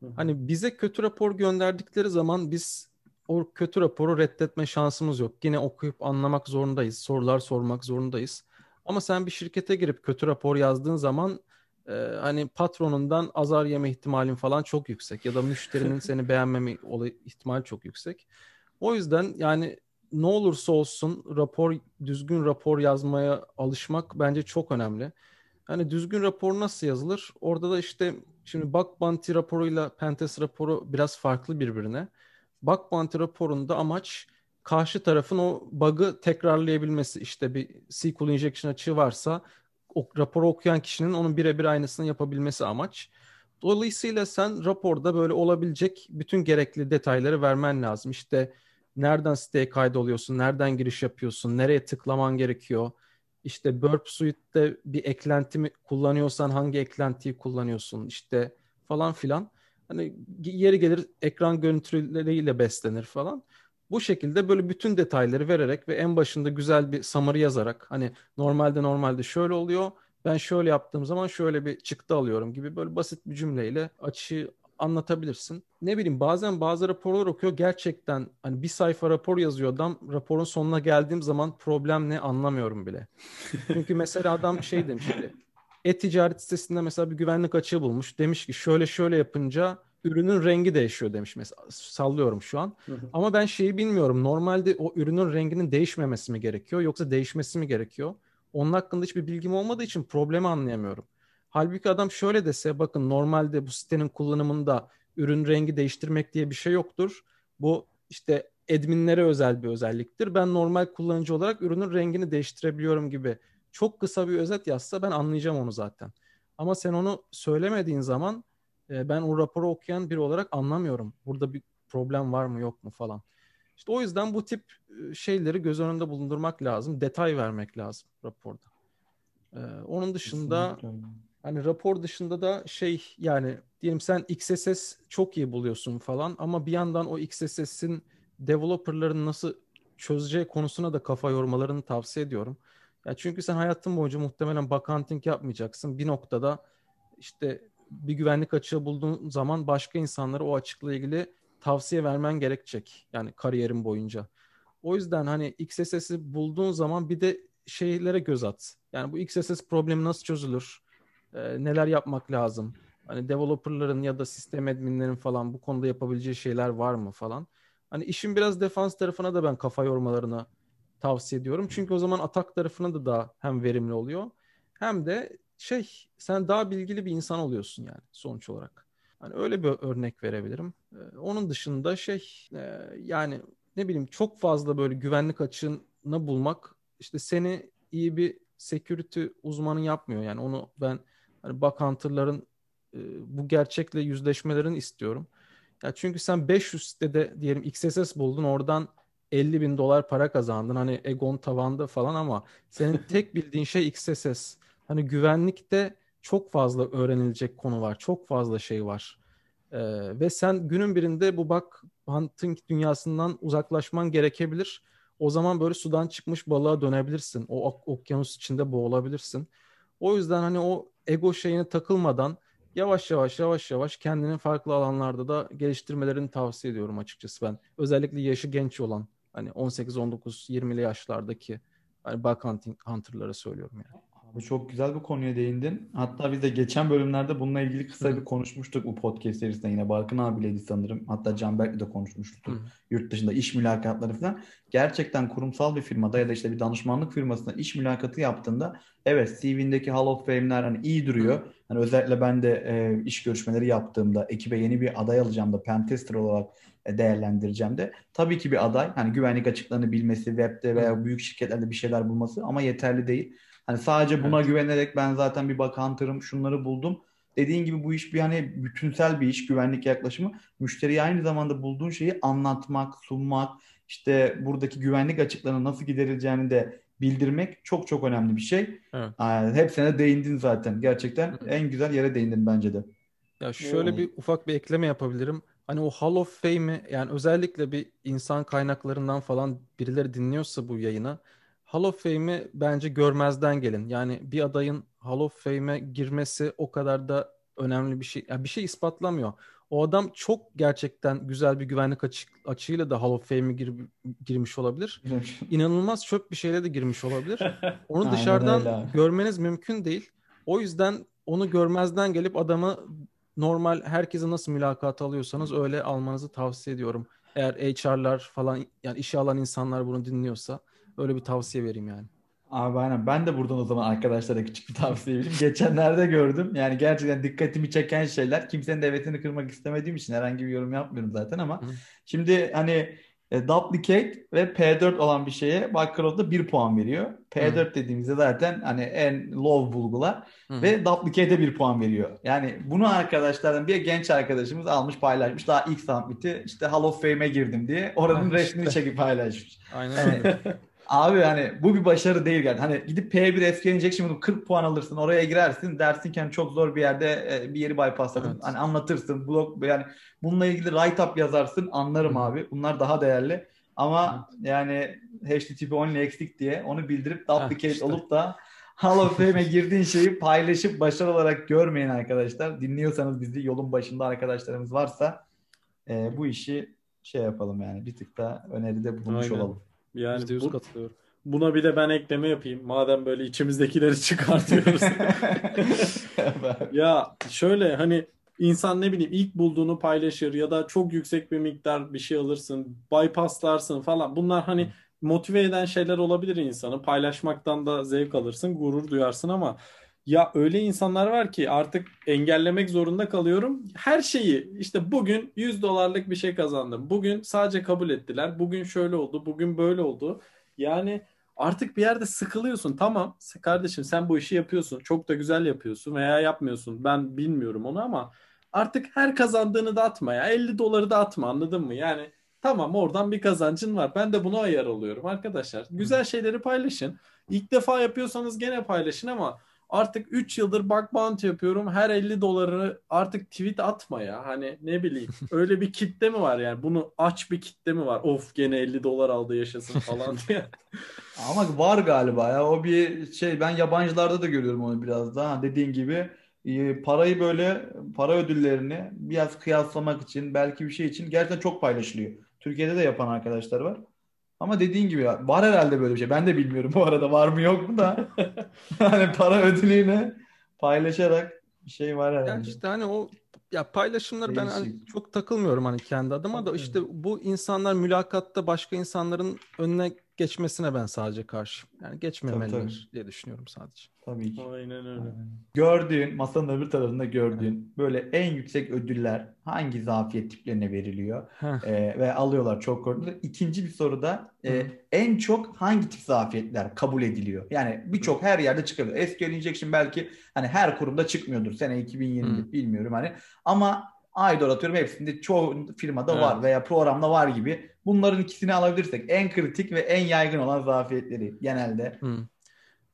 Hı. Hani bize kötü rapor gönderdikleri zaman biz o kötü raporu reddetme şansımız yok. Yine okuyup anlamak zorundayız. Sorular sormak zorundayız. Ama sen bir şirkete girip kötü rapor yazdığın zaman e, hani patronundan azar yeme ihtimalin falan çok yüksek. Ya da müşterinin seni beğenmeme olay ihtimali çok yüksek. O yüzden yani ne olursa olsun rapor düzgün rapor yazmaya alışmak bence çok önemli. Hani düzgün rapor nasıl yazılır? Orada da işte şimdi bug bounty raporuyla pentest raporu biraz farklı birbirine. Bug bounty raporunda amaç karşı tarafın o bug'ı tekrarlayabilmesi. İşte bir SQL injection açığı varsa o raporu okuyan kişinin onun birebir aynısını yapabilmesi amaç. Dolayısıyla sen raporda böyle olabilecek bütün gerekli detayları vermen lazım. İşte nereden siteye kaydoluyorsun, nereden giriş yapıyorsun, nereye tıklaman gerekiyor. İşte Burp Suite'de bir eklenti mi kullanıyorsan hangi eklentiyi kullanıyorsun işte falan filan. Hani yeri gelir ekran görüntüleriyle beslenir falan. Bu şekilde böyle bütün detayları vererek ve en başında güzel bir summary yazarak hani normalde normalde şöyle oluyor. Ben şöyle yaptığım zaman şöyle bir çıktı alıyorum gibi böyle basit bir cümleyle açığı anlatabilirsin. Ne bileyim bazen bazı raporlar okuyor gerçekten hani bir sayfa rapor yazıyor adam raporun sonuna geldiğim zaman problem ne anlamıyorum bile. Çünkü mesela adam şey demiş işte e-ticaret sitesinde mesela bir güvenlik açığı bulmuş. Demiş ki şöyle şöyle yapınca ürünün rengi değişiyor demiş mesela. Sallıyorum şu an. Hı hı. Ama ben şeyi bilmiyorum. Normalde o ürünün renginin değişmemesi mi gerekiyor yoksa değişmesi mi gerekiyor? Onun hakkında hiçbir bilgim olmadığı için problemi anlayamıyorum. Halbuki adam şöyle dese bakın normalde bu sitenin kullanımında ürün rengi değiştirmek diye bir şey yoktur. Bu işte adminlere özel bir özelliktir. Ben normal kullanıcı olarak ürünün rengini değiştirebiliyorum gibi çok kısa bir özet yazsa ben anlayacağım onu zaten. Ama sen onu söylemediğin zaman e, ben o raporu okuyan biri olarak anlamıyorum. Burada bir problem var mı yok mu falan. İşte o yüzden bu tip e, şeyleri göz önünde bulundurmak lazım. Detay vermek lazım raporda. Ee, onun dışında Kesinlikle. hani rapor dışında da şey yani diyelim sen XSS çok iyi buluyorsun falan ama bir yandan o XSS'in developerların nasıl çözeceği konusuna da kafa yormalarını tavsiye ediyorum. Ya çünkü sen hayatın boyunca muhtemelen bug hunting yapmayacaksın. Bir noktada işte bir güvenlik açığı bulduğun zaman başka insanlara o açıkla ilgili tavsiye vermen gerekecek. Yani kariyerin boyunca. O yüzden hani XSS'i bulduğun zaman bir de şeylere göz at. Yani bu XSS problemi nasıl çözülür? Ee, neler yapmak lazım? Hani developerların ya da sistem adminlerin falan bu konuda yapabileceği şeyler var mı falan. Hani işin biraz defans tarafına da ben kafa yormalarını tavsiye ediyorum. Çünkü o zaman atak tarafına da daha hem verimli oluyor hem de şey sen daha bilgili bir insan oluyorsun yani sonuç olarak. Hani öyle bir örnek verebilirim. Ee, onun dışında şey e, yani ne bileyim çok fazla böyle güvenlik açığını bulmak işte seni iyi bir security uzmanı yapmıyor. Yani onu ben hani bug hunter'ların e, bu gerçekle yüzleşmelerini istiyorum. Ya çünkü sen 500 sitede diyelim XSS buldun oradan 50 bin dolar para kazandın. Hani Egon tavanda falan ama senin tek bildiğin şey XSS. Hani güvenlikte çok fazla öğrenilecek konu var. Çok fazla şey var. Ee, ve sen günün birinde bu bug hunting dünyasından uzaklaşman gerekebilir. O zaman böyle sudan çıkmış balığa dönebilirsin. O ok- okyanus içinde boğulabilirsin. O yüzden hani o ego şeyine takılmadan yavaş yavaş yavaş yavaş kendini farklı alanlarda da geliştirmelerini tavsiye ediyorum açıkçası ben. Özellikle yaşı genç olan hani 18 19 20'li yaşlardaki hani bug hunting hunter'lara söylüyorum yani. Abi çok güzel bir konuya değindin. Hatta biz de geçen bölümlerde bununla ilgili kısa bir konuşmuştuk bu podcast serisinde yine. Barkın abiyleydi sanırım. Hatta Canberk'le de konuşmuştuk. Hı. Yurt dışında iş mülakatları falan. Gerçekten kurumsal bir firmada ya da işte bir danışmanlık firmasında iş mülakatı yaptığında evet CV'ndeki Hall of Fame'ler hani iyi duruyor. Hani özellikle ben de e, iş görüşmeleri yaptığımda ekibe yeni bir aday alacağım da pentester olarak e, değerlendireceğim de tabii ki bir aday hani güvenlik açıklarını bilmesi, webde veya büyük şirketlerde bir şeyler bulması ama yeterli değil. Hani sadece buna Evet. güvenerek ben zaten bir bak hunter'ım şunları buldum. Dediğin gibi bu iş bir hani bütünsel bir iş güvenlik yaklaşımı. Müşteriye aynı zamanda bulduğun şeyi anlatmak, sunmak, işte buradaki güvenlik açıklarının nasıl giderileceğini de bildirmek çok çok önemli bir şey. Evet. Aa, Hepsine değindin zaten. Gerçekten en güzel yere değindin bence de. Ya şöyle bir ufak bir ekleme yapabilirim. Hani o Hall of Fame'i yani özellikle bir insan kaynaklarından falan birileri dinliyorsa bu yayına Hall of Fame'i bence görmezden gelin. Yani bir adayın Hall of Fame'e girmesi o kadar da önemli bir şey. Yani bir şey ispatlamıyor. O adam çok gerçekten güzel bir güvenlik açık, açığıyla da Hall of Fame'e gir- girmiş olabilir. İnanılmaz çöp bir şeyle de girmiş olabilir. Onu dışarıdan görmeniz mümkün değil. O yüzden onu görmezden gelip adamı normal herkese nasıl mülakat alıyorsanız öyle almanızı tavsiye ediyorum. Eğer HR'lar falan yani işe alan insanlar bunu dinliyorsa öyle bir tavsiye vereyim yani. Abi aynen. Ben de buradan o zaman arkadaşlara küçük bir tavsiye vereyim. Geçenlerde gördüm. Yani gerçekten dikkatimi çeken şeyler. Kimsenin de hevetini kırmak istemediğim için herhangi bir yorum yapmıyorum zaten ama Hı. şimdi hani e, duplicate ve P4 olan bir şeye Backcroft'da 1 puan veriyor. P4 dediğimizde zaten hani en low bulgular Hı. ve duplicate'e 1 puan veriyor. Yani bunu arkadaşlardan bir genç arkadaşımız almış paylaşmış. Daha ilk submit'i işte Hall of Fame'e girdim diye oranın resmini işte. çekip paylaşmış. Aynen öyle. Abi hani bu bir başarı değil yani. Hani gidip P1 eski injection bunu 40 puan alırsın oraya girersin dersin ki hani çok zor bir yerde e, bir yeri bypassladım. Evet. Hani anlatırsın blog yani bununla ilgili write up yazarsın anlarım Hı. abi. Bunlar daha değerli. Ama yani HTTP only eksik diye onu bildirip duplicate işte. olup da Hall of Fame'e girdiğin şeyi paylaşıp başarı olarak görmeyin arkadaşlar. Dinliyorsanız bizi yolun başında arkadaşlarımız varsa e, bu işi şey yapalım yani bir tık da öneride bulunmuş Aynen. olalım. Yani %100 bu- katılıyorum. buna bir de ben ekleme yapayım. Madem böyle içimizdekileri çıkartıyoruz. Ya şöyle hani insan ne bileyim ilk bulduğunu paylaşır ya da çok yüksek bir miktar bir şey alırsın, bypasslarsın falan. Bunlar hani motive eden şeyler olabilir insanı. Paylaşmaktan da zevk alırsın, gurur duyarsın ama ya öyle insanlar var ki artık engellemek zorunda kalıyorum. Her şeyi işte bugün 100 dolarlık bir şey kazandım. Bugün sadece kabul ettiler. Bugün şöyle oldu, bugün böyle oldu. Yani artık bir yerde sıkılıyorsun. Tamam kardeşim sen bu işi yapıyorsun. Çok da güzel yapıyorsun veya yapmıyorsun. Ben bilmiyorum onu ama artık her kazandığını da atma ya. 50 doları da atma anladın mı? Yani tamam oradan bir kazancın var. Ben de buna ayar oluyorum arkadaşlar. Güzel şeyleri paylaşın. İlk defa yapıyorsanız gene paylaşın ama artık 3 yıldır bug bounty yapıyorum. Her 50 doları artık tweet atma ya. Hani ne bileyim öyle bir kitle mi var yani? Bunu aç bir kitle mi var? Of gene 50 dolar aldı yaşasın falan diye. Ama var galiba ya o bir şey ben yabancılarda da görüyorum onu biraz daha dediğin gibi e, parayı böyle para ödüllerini biraz kıyaslamak için belki bir şey için gerçekten çok paylaşılıyor. Türkiye'de de yapan arkadaşlar var. Ama dediğin gibi var herhalde böyle bir şey. Ben de bilmiyorum bu arada var mı yok mu da. Hani para ödülüyle paylaşarak bir şey var herhalde. işte hani o ya paylaşımları ben hani Değişik. çok takılmıyorum hani kendi adıma da işte bu insanlar mülakatta başka insanların önüne geçmesine ben sadece karşıyım. Yani geçmemeliler Tabii, diye düşünüyorum sadece. Tabii ki. Aynen öyle. Gördüğün, masanın öbür tarafında gördüğün böyle en yüksek ödüller hangi zafiyet tiplerine veriliyor? Ee, ve alıyorlar çok korkunç. İkinci bir soruda e, Hı. en çok hangi tip zafiyetler kabul ediliyor? Yani birçok her yerde çıkabilir. SQL injection belki hani her kurumda çıkmıyordur. Sene 2020 Hı. bilmiyorum hani. Ama IDOR atıyorum hepsinde çoğu firmada Evet. var veya programda var gibi. Bunların ikisini alabilirsek en kritik ve en yaygın olan zafiyetleri genelde Hı.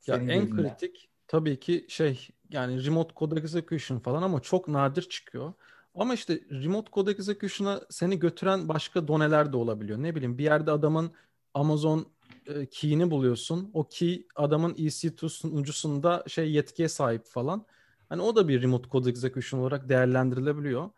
Ya en gözünden. kritik tabii ki şey yani remote code execution falan ama çok nadir çıkıyor. Ama işte remote code execution'a seni götüren başka doneler de olabiliyor. Ne bileyim bir yerde adamın Amazon e, key'ini buluyorsun. O key adamın EC2 sunucusunda şey yetkiye sahip falan. Hani o da bir remote code execution olarak değerlendirilebiliyor.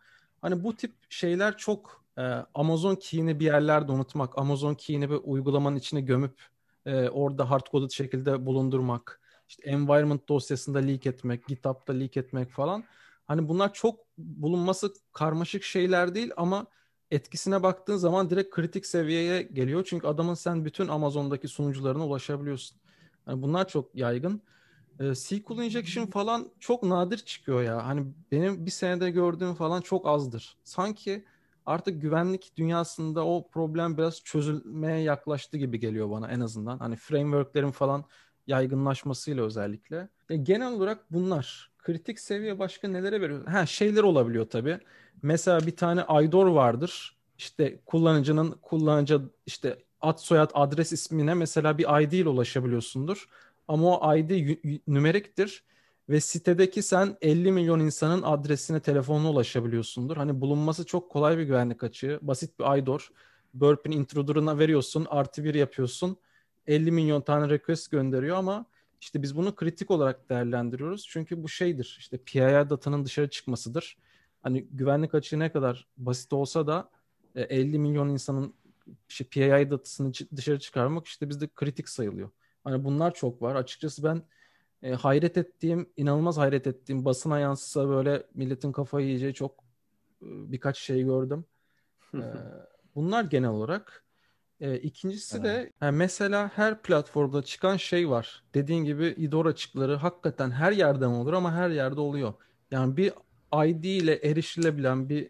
Hani bu tip şeyler çok e, Amazon key'ini bir yerlerde unutmak, Amazon key'ini bir uygulamanın içine gömüp e, orada hard coded şekilde bulundurmak, işte environment dosyasında leak etmek, GitHub'da leak etmek falan. Hani bunlar çok bulunması karmaşık şeyler değil ama etkisine baktığın zaman direkt kritik seviyeye geliyor. Çünkü adamın sen bütün Amazon'daki sunucularına ulaşabiliyorsun. Yani bunlar çok yaygın. Ee, SQL injection falan çok nadir çıkıyor ya. Hani benim bir senede gördüğüm falan çok azdır. Sanki artık güvenlik dünyasında o problem biraz çözülmeye yaklaştı gibi geliyor bana en azından. Hani frameworklerin falan yaygınlaşmasıyla özellikle. E, genel olarak bunlar. Kritik seviye başka nelere veriyor? Ha şeyler olabiliyor tabii. Mesela bir tane IDOR vardır. İşte kullanıcının kullanıcı işte ad soyad adres ismine mesela bir ID ile ulaşabiliyorsundur. Ama o ID nümeriktir ve sitedeki sen 50 milyon insanın adresine telefonla ulaşabiliyorsundur. Hani bulunması çok kolay bir güvenlik açığı. Basit bir IDOR. Burp'in intruder'ına veriyorsun, artı bir yapıyorsun. 50 milyon tane request gönderiyor ama işte biz bunu kritik olarak değerlendiriyoruz. Çünkü bu şeydir. İşte PII datanın dışarı çıkmasıdır. Hani güvenlik açığı ne kadar basit olsa da 50 e, milyon insanın işte PII datasını dışarı çıkarmak işte bizde kritik sayılıyor. Hani bunlar çok var. Açıkçası ben e, hayret ettiğim, inanılmaz hayret ettiğim basına yansısa böyle milletin kafayı yiyeceği çok e, birkaç şey gördüm. e, bunlar genel olarak. E, ikincisi evet. de yani mesela her platformda çıkan şey var. Dediğin gibi idor açıkları hakikaten her yerden olur ama her yerde oluyor. Yani bir ID ile erişilebilen bir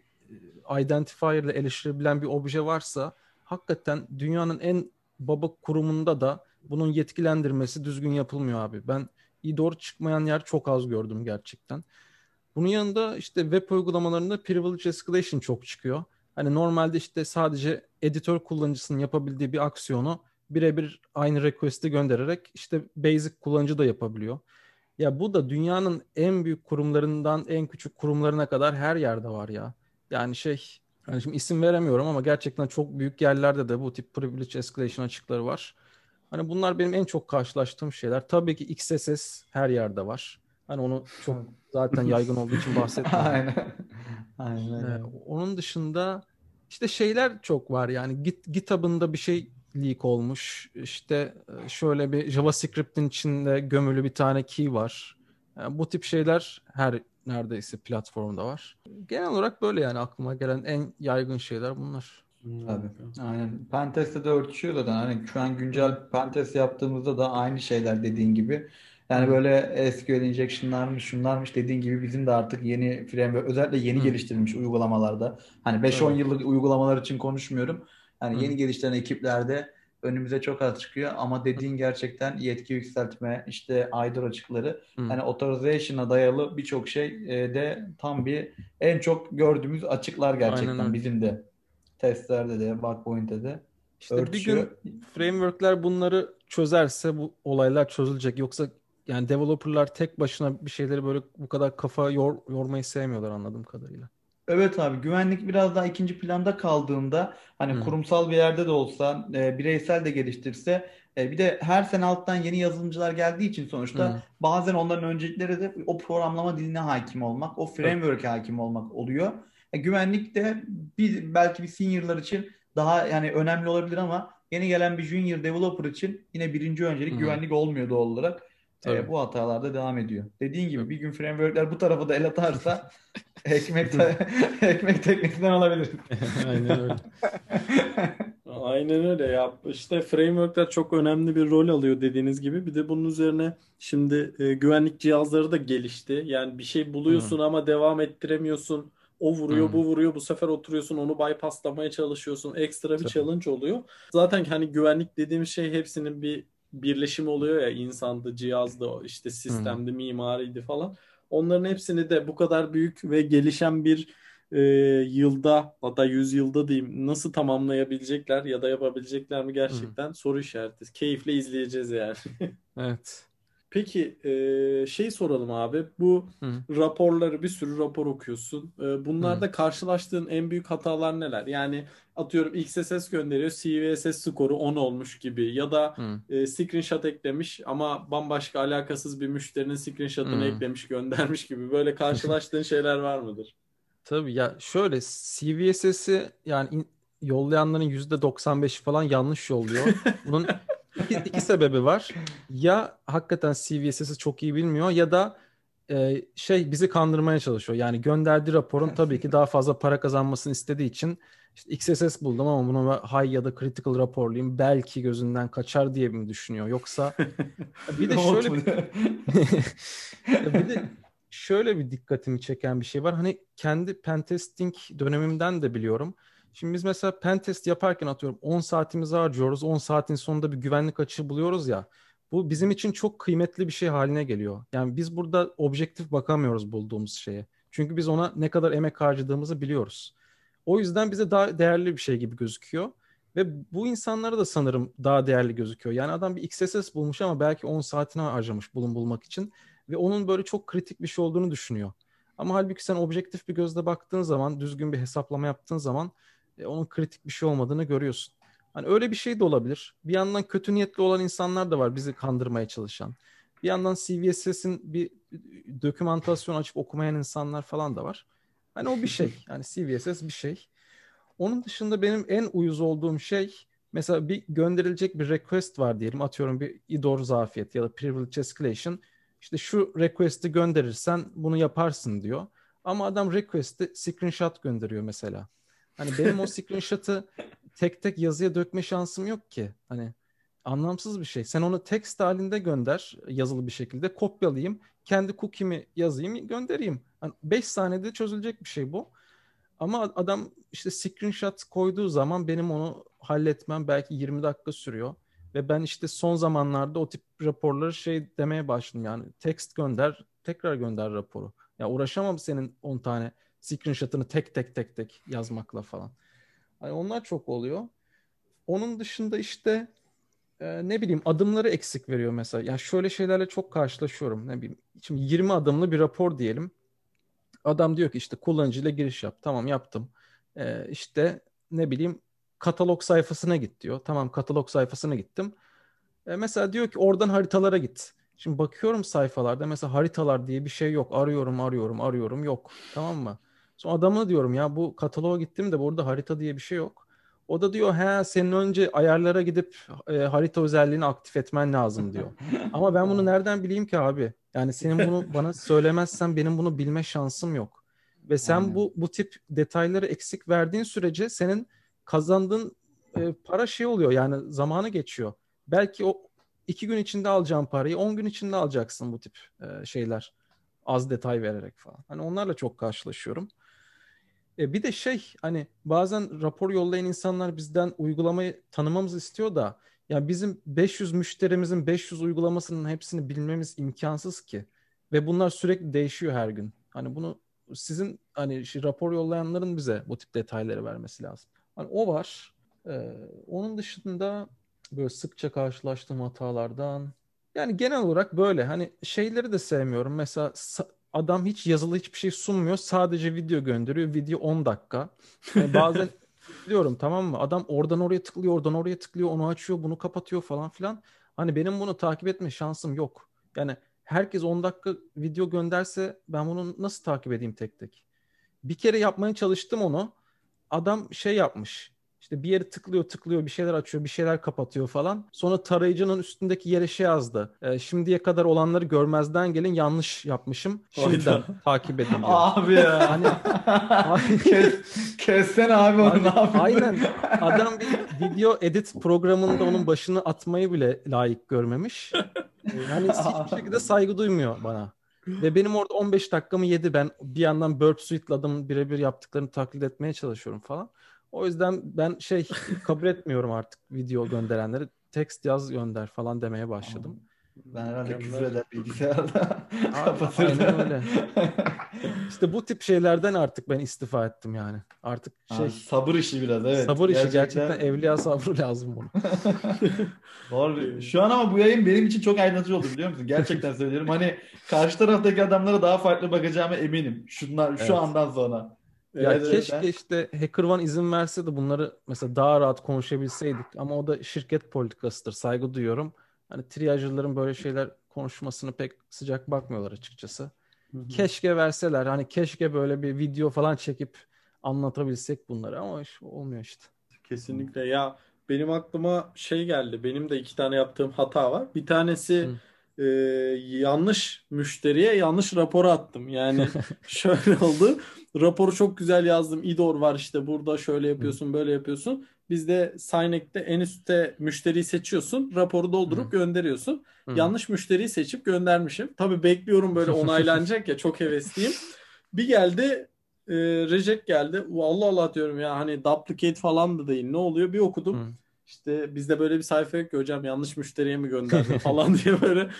e, identifier ile erişilebilen bir obje varsa hakikaten dünyanın en baba kurumunda da bunun yetkilendirmesi düzgün yapılmıyor abi. Ben IDOR çıkmayan yer çok az gördüm gerçekten. Bunun yanında işte web uygulamalarında privilege escalation çok çıkıyor. Hani normalde işte sadece editör kullanıcısının yapabildiği bir aksiyonu birebir aynı request'i göndererek işte basic kullanıcı da yapabiliyor. Ya bu da dünyanın en büyük kurumlarından en küçük kurumlarına kadar her yerde var ya. Yani şey yani şimdi isim veremiyorum ama gerçekten çok büyük yerlerde de bu tip privilege escalation açıkları var. Hani bunlar benim en çok karşılaştığım şeyler. Tabii ki XSS her yerde var. Hani onu çok zaten yaygın olduğu için bahsetmiyorum. Aynen. Aynen. Ee, onun dışında işte şeyler çok var yani Git, GitHub'ın bir şey leak olmuş. İşte e, şöyle bir JavaScript'in içinde gömülü bir tane key var. Yani bu tip şeyler her neredeyse platformda var. Genel olarak böyle yani aklıma gelen en yaygın şeyler bunlar. Tabii. Aynen. Pentest'te de örtüşüyor zaten. Hani şu an güncel pentest yaptığımızda da aynı şeyler dediğin gibi. Yani böyle SQL injection'larmış, şunlarmış dediğin gibi bizim de artık yeni framework, özellikle yeni Hı. geliştirilmiş uygulamalarda. Hani 5-10 evet. yıllık uygulamalar için konuşmuyorum. Hani Hı. yeni geliştirilen ekiplerde önümüze çok az çıkıyor ama dediğin gerçekten yetki yükseltme, işte IDOR açıkları, Hı. hani authorization'a dayalı birçok şey de tam bir en çok gördüğümüz açıklar gerçekten bizim de testlerde de, Bugpoint'te de. İşte örtüşüyor. bir gün frameworkler bunları çözerse bu olaylar çözülecek. Yoksa yani developerlar tek başına bir şeyleri böyle bu kadar kafa yor, yormayı sevmiyorlar anladığım kadarıyla. Evet abi güvenlik biraz daha ikinci planda kaldığında hani hmm. kurumsal bir yerde de olsa e, bireysel de geliştirse e, bir de her sene alttan yeni yazılımcılar geldiği için sonuçta hmm. bazen onların öncelikleri de o programlama diline hakim olmak, o framework'e hakim olmak oluyor. E, güvenlik de bir, belki bir senior'lar için daha yani önemli olabilir ama yeni gelen bir junior developer için yine birinci öncelik hmm. güvenlik olmuyor doğal olarak. E, bu hatalar da devam ediyor. Dediğin gibi bir gün frameworkler bu tarafa da el atarsa ekmek ekmek teknesinden alabilir. Aynen öyle. Aynen öyle ya. İşte frameworkler çok önemli bir rol alıyor dediğiniz gibi. Bir de bunun üzerine şimdi e, güvenlik cihazları da gelişti. Yani bir şey buluyorsun hmm. ama devam ettiremiyorsun. O vuruyor, hmm. bu vuruyor. Bu sefer oturuyorsun, onu bypasslamaya çalışıyorsun. Ekstra bir Tabii. challenge oluyor. Zaten hani güvenlik dediğim şey hepsinin bir birleşim oluyor ya insandı, cihazdı, işte sistemdi, mimariydi falan. Onların hepsini de bu kadar büyük ve gelişen bir e, yılda hatta yüz yılda diyeyim nasıl tamamlayabilecekler ya da yapabilecekler mi gerçekten Hı. soru işareti. Keyifle izleyeceğiz yani. evet. Peki e, şey soralım abi. Bu Hı. raporları bir sürü rapor okuyorsun. E, bunlarda Hı. karşılaştığın en büyük hatalar neler? Yani atıyorum XSS gönderiyor. CVSS skoru 10 olmuş gibi ya da Hı. e, screenshot eklemiş ama bambaşka alakasız bir müşterinin screenshot'ını Hı. eklemiş göndermiş gibi. Böyle karşılaştığın şeyler var mıdır? Tabii ya şöyle CVSS'i yani in- yollayanların %95'i falan yanlış yolluyor. Bunun iki, iki sebebi var. Ya hakikaten CVSS'i çok iyi bilmiyor ya da e, şey bizi kandırmaya çalışıyor. Yani gönderdiği raporun tabii ki daha fazla para kazanmasını istediği için işte XSS buldum ama bunu high ya da critical raporlayayım belki gözünden kaçar diye mi düşünüyor? Yoksa bir de şöyle bir bir de şöyle bir dikkatimi çeken bir şey var. Hani kendi pentesting dönemimden de biliyorum. Şimdi biz mesela pentest yaparken atıyorum 10 saatimizi harcıyoruz. 10 saatin sonunda bir güvenlik açığı buluyoruz ya. Bu bizim için çok kıymetli bir şey haline geliyor. Yani biz burada objektif bakamıyoruz bulduğumuz şeye. Çünkü biz ona ne kadar emek harcadığımızı biliyoruz. O yüzden bize daha değerli bir şey gibi gözüküyor. Ve bu insanlara da sanırım daha değerli gözüküyor. Yani adam bir XSS bulmuş ama belki 10 saatini harcamış bulun bulmak için ve onun böyle çok kritik bir şey olduğunu düşünüyor. Ama halbuki sen objektif bir gözle baktığın zaman, düzgün bir hesaplama yaptığın zaman e, onun kritik bir şey olmadığını görüyorsun. Hani öyle bir şey de olabilir. Bir yandan kötü niyetli olan insanlar da var bizi kandırmaya çalışan. Bir yandan CVSS'in bir dokümantasyon açıp okumayan insanlar falan da var. Hani o bir şey. Yani CVSS bir şey. Onun dışında benim en uyuz olduğum şey mesela bir gönderilecek bir request var diyelim. Atıyorum bir IDOR zafiyet ya da privilege escalation. İşte şu request'i gönderirsen bunu yaparsın diyor. Ama adam request'i screenshot gönderiyor mesela. Hani benim o screenshot'ı tek tek yazıya dökme şansım yok ki. Hani anlamsız bir şey. Sen onu text halinde gönder yazılı bir şekilde. Kopyalayayım. Kendi cookie'mi yazayım göndereyim. Hani 5 saniyede çözülecek bir şey bu. Ama adam işte screenshot koyduğu zaman benim onu halletmem belki 20 dakika sürüyor. Ve ben işte son zamanlarda o tip raporları şey demeye başladım yani text gönder tekrar gönder raporu. Ya uğraşamam senin 10 tane screenshot'ını tek tek tek tek yazmakla falan. Yani onlar çok oluyor. Onun dışında işte e, ne bileyim adımları eksik veriyor mesela. Ya şöyle şeylerle çok karşılaşıyorum. Ne bileyim şimdi 20 adımlı bir rapor diyelim. Adam diyor ki işte kullanıcıyla giriş yap. Tamam yaptım. E, işte ne bileyim katalog sayfasına git diyor. Tamam katalog sayfasına gittim. E, mesela diyor ki oradan haritalara git. Şimdi bakıyorum sayfalarda mesela haritalar diye bir şey yok. Arıyorum, arıyorum, arıyorum yok. Tamam mı? Sonra adamına diyorum ya bu kataloğa gittim de burada harita diye bir şey yok. O da diyor he senin önce ayarlara gidip e, harita özelliğini aktif etmen lazım diyor. Ama ben bunu nereden bileyim ki abi? Yani senin bunu bana söylemezsen benim bunu bilme şansım yok. Ve sen Aynen. bu bu tip detayları eksik verdiğin sürece senin kazandığın e, para şey oluyor yani zamanı geçiyor. Belki o iki gün içinde alacağın parayı 10 gün içinde alacaksın bu tip e, şeyler. Az detay vererek falan. Hani onlarla çok karşılaşıyorum. E, bir de şey hani bazen rapor yollayan insanlar bizden uygulamayı tanımamızı istiyor da ya bizim 500 müşterimizin 500 uygulamasının hepsini bilmemiz imkansız ki. Ve bunlar sürekli değişiyor her gün. Hani bunu sizin hani şey, rapor yollayanların bize bu tip detayları vermesi lazım. Hani o var. Ee, onun dışında böyle sıkça karşılaştığım hatalardan yani genel olarak böyle hani şeyleri de sevmiyorum. Mesela adam hiç yazılı hiçbir şey sunmuyor. Sadece video gönderiyor. Video 10 dakika. Yani bazen diyorum tamam mı? Adam oradan oraya tıklıyor, oradan oraya tıklıyor, onu açıyor, bunu kapatıyor falan filan. Hani benim bunu takip etme şansım yok. Yani herkes 10 dakika video gönderse ben bunu nasıl takip edeyim tek tek? Bir kere yapmaya çalıştım onu. Adam şey yapmış. İşte bir yere tıklıyor tıklıyor bir şeyler açıyor bir şeyler kapatıyor falan. Sonra tarayıcının üstündeki yere şey yazdı. E, şimdiye kadar olanları görmezden gelin yanlış yapmışım. Şimdiden takip edin diyor. Abi ya. Hani Kes, kessen abi onu Abi, ne yapayım? aynen. Adam bir video edit programında onun başını atmayı bile layık görmemiş. Yani hiçbir şekilde saygı duymuyor bana. Ve benim orada 15 dakikamı yedi. Ben bir yandan Burp Suite'la adamın birebir yaptıklarını taklit etmeye çalışıyorum falan. O yüzden ben şey kabul etmiyorum artık video gönderenleri. Text yaz gönder falan demeye başladım. Ben herhalde Mükemmel. küfür eder bilgisayarda. Abi, Kapatırdım. aynen öyle. İşte bu tip şeylerden artık ben istifa ettim yani. Artık şey Ha, sabır işi biraz evet. sabır işi gerçekten evliya sabrı lazım bunu. Doğru. Şu an ama bu yayın benim için çok aydınlatıcı oldu biliyor musun? Gerçekten söylüyorum. Hani karşı taraftaki adamlara daha farklı bakacağıma eminim. Şunlar şu Evet. andan sonra. Ya Evet, evet, keşke ben- işte HackerOne izin verse de bunları mesela daha rahat konuşabilseydik. Ama o da şirket politikasıdır. Saygı duyuyorum. Hani triyajcıların böyle şeyler konuşmasını pek sıcak bakmıyorlar açıkçası. Keşke verseler. Hani keşke böyle bir video falan çekip anlatabilsek bunları ama iş olmuyor işte. Kesinlikle ya benim aklıma şey geldi. Benim de iki tane yaptığım hata var. Bir tanesi e, yanlış müşteriye yanlış rapor attım. Yani şöyle oldu. Raporu çok güzel yazdım. İDOR var işte burada şöyle yapıyorsun böyle yapıyorsun. Bizde Synec'te en üstte müşteriyi seçiyorsun. Raporu doldurup gönderiyorsun. Yanlış müşteriyi seçip göndermişim. Tabii bekliyorum böyle onaylanacak ya çok hevesliyim. Bir geldi e, reject geldi. Allah Allah diyorum ya hani duplicate falan da değil. Ne oluyor? Bir okudum. İşte bizde böyle bir sayfa yok ki hocam yanlış müşteriye mi gönderdim falan diye böyle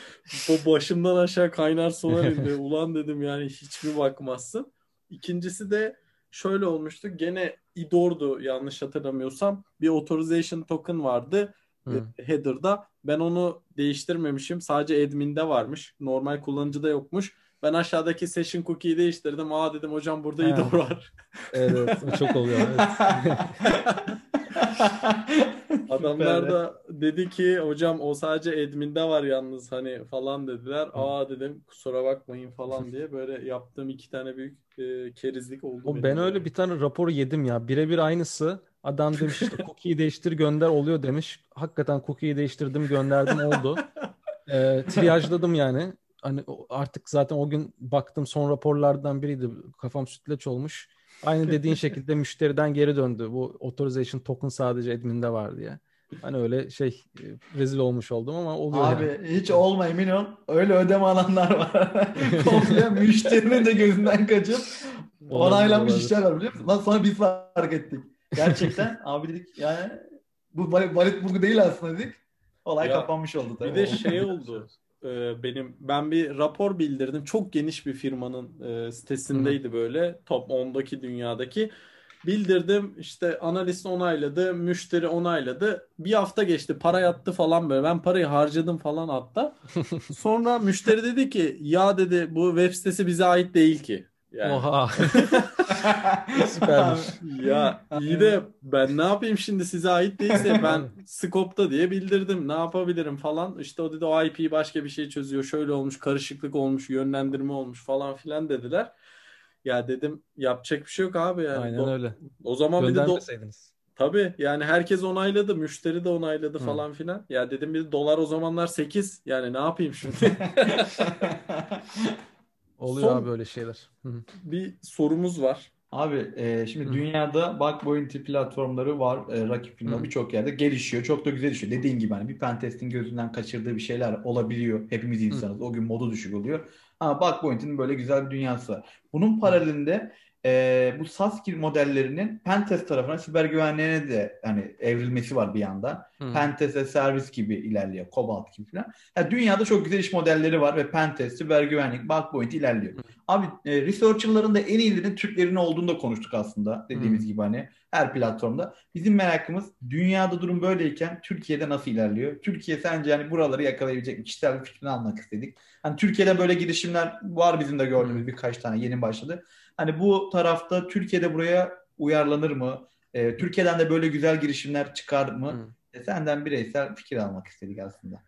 o başımdan aşağı kaynar sular indi. Ulan dedim yani hiç mi bakmazsın? İkincisi de şöyle olmuştu. Gene IDOR'du yanlış hatırlamıyorsam. Bir authorization token vardı Hı. e, header'da. Ben onu değiştirmemişim. Sadece admin'de varmış. Normal kullanıcıda yokmuş. Ben aşağıdaki session cookie'yi değiştirdim. Aa dedim hocam burada. IDOR var. Evet, çok oluyor. Evet. Adamlar da dedi ki hocam o sadece admin'de var yalnız hani falan dediler. Aa dedim kusura bakmayın falan diye böyle yaptığım iki tane büyük e, kerizlik oldu O ben öyle bir tane raporu yedim ya. Birebir aynısı. Adam demiş işte cookie'yi değiştir gönder oluyor demiş. Hakikaten cookie'yi değiştirdim gönderdim oldu. Ee, triyajladım yani. Hani artık zaten o gün baktım son raporlardan biriydi. Kafam sütlaç olmuş. Aynı dediğin şekilde müşteriden geri döndü. Bu authorization token sadece admin'de var diye. Hani öyle şey e, rezil olmuş oldum ama oluyor Abi yani. hiç olma emin ol. Öyle ödeme alanlar var. Komple müşterinin de gözünden kaçıp onaylanmış işler var biliyor musun? Lan sonra biz fark ettik. Gerçekten abi dedik yani bu valit bulgu değil aslında dedik. Olay Ya, kapanmış oldu tabii. Bir de şey oldu. E, benim ben bir rapor bildirdim. Çok geniş bir firmanın e, sitesindeydi böyle. Top 10'daki dünyadaki. Bildirdim işte analist onayladı, müşteri onayladı. Bir hafta geçti, para yattı falan böyle. Ben parayı harcadım falan hatta. Sonra müşteri dedi ki ya dedi bu web sitesi bize ait değil ki. Yani Oha. Süpermiş. ya iyi de ben ne yapayım şimdi size ait değilse ben Scope'da diye bildirdim. Ne yapabilirim falan. İşte o dedi o IP başka bir şey çözüyor. Şöyle olmuş, karışıklık olmuş, yönlendirme olmuş falan filan dediler. Ya dedim yapacak bir şey yok abi yani. Aynen Do- öyle. O zaman bir de do- tabii yani herkes onayladı, müşteri de onayladı Hı. falan filan. Ya dedim bir de dolar o zamanlar 8. Yani ne yapayım şimdi? Oluyor Son- abi öyle şeyler. Hı hı. Bir sorumuz var. Abi e, şimdi Hı. dünyada bug bounty platformları var. E, rakip Hı. birçok yerde gelişiyor. Çok da güzel işiyor. Dediğin gibi hani bir pentestin gözünden kaçırdığı bir şeyler olabiliyor. Hepimiz insanız. O gün modu düşük oluyor. Ama bug bounty'nin böyle güzel bir dünyası var. Bunun paralelinde e, bu SaaS modellerinin pentest tarafına siber güvenliğine de hani evrilmesi var bir yandan. Hı. Pentest'e servis gibi ilerliyor. Cobalt gibi falan. Yani dünyada çok güzel iş modelleri var ve Pentest, siber güvenlik, bounty ilerliyor. Abi e, researcher'ların da en iyilerinin Türklerin olduğunu da konuştuk aslında. Dediğimiz gibi hani her platformda. Bizim merakımız dünyada durum böyleyken Türkiye'de nasıl ilerliyor? Türkiye sence hani buraları yakalayabilecek mi? Kişisel bir fikrini almak istedik. Hani Türkiye'de böyle girişimler var bizim de gördüğümüz birkaç tane yeni başladı. Hani bu tarafta Türkiye'de buraya uyarlanır mı? E, Türkiye'den de böyle güzel girişimler çıkar mı? Hı. E, senden bireysel fikir almak istedik aslında.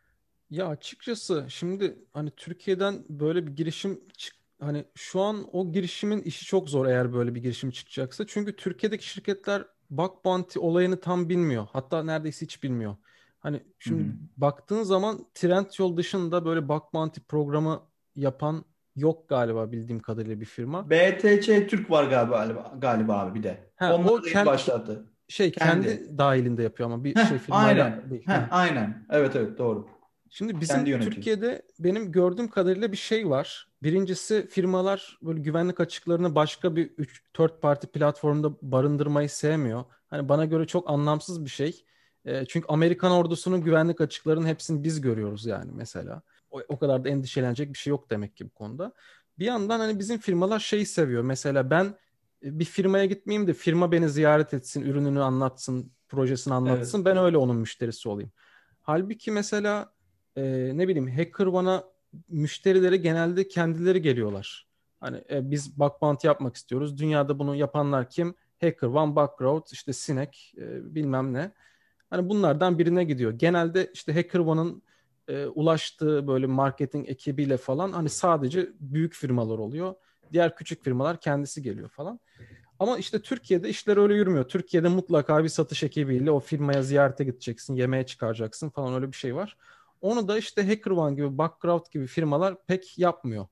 Ya açıkçası şimdi hani Türkiye'den böyle bir girişim çık hani şu an o girişimin işi çok zor eğer böyle bir girişim çıkacaksa. Çünkü Türkiye'deki şirketler bug bounty olayını tam bilmiyor. Hatta neredeyse hiç bilmiyor. Hani şimdi Hı hı. baktığın zaman Trendyol dışında böyle bug bounty programı yapan yok galiba bildiğim kadarıyla bir firma. BTC Türk var galiba, galiba abi bir de. Ha, Onlar o kendi- başlattı. Şey Kendi. kendi dahilinde yapıyor ama bir Heh, şey firmayla aynen. değil. Heh, aynen. Evet evet doğru. Şimdi bizim. Türkiye'de benim gördüğüm kadarıyla bir şey var. Birincisi firmalar böyle güvenlik açıklarını başka bir üç, third party platformda barındırmayı sevmiyor. Hani bana göre çok anlamsız bir şey. E, çünkü Amerikan ordusunun güvenlik açıklarının hepsini biz görüyoruz yani mesela. O, o kadar da endişelenecek bir şey yok demek ki bu konuda. Bir yandan hani bizim firmalar şeyi seviyor. Mesela ben e, bir firmaya gitmeyeyim de firma beni ziyaret etsin, ürününü anlatsın, projesini anlatsın. Evet. Ben öyle onun müşterisi olayım. Halbuki mesela e, ne bileyim HackerOne'a müşterileri genelde kendileri geliyorlar. Hani e, biz bug bounty yapmak istiyoruz. Dünyada bunu yapanlar kim? HackerOne, Bugcrowd, işte Sinek, e, bilmem ne. Hani bunlardan birine gidiyor. Genelde işte HackerOne'ın e, ulaştığı böyle marketing ekibiyle falan hani sadece büyük firmalar oluyor. Diğer küçük firmalar kendisi geliyor falan. Ama işte Türkiye'de işler öyle yürümüyor. Türkiye'de mutlaka bir satış ekibiyle o firmaya ziyarete gideceksin, yemeğe çıkaracaksın falan öyle bir şey var. Onu da işte HackerOne gibi, Background gibi firmalar pek yapmıyor.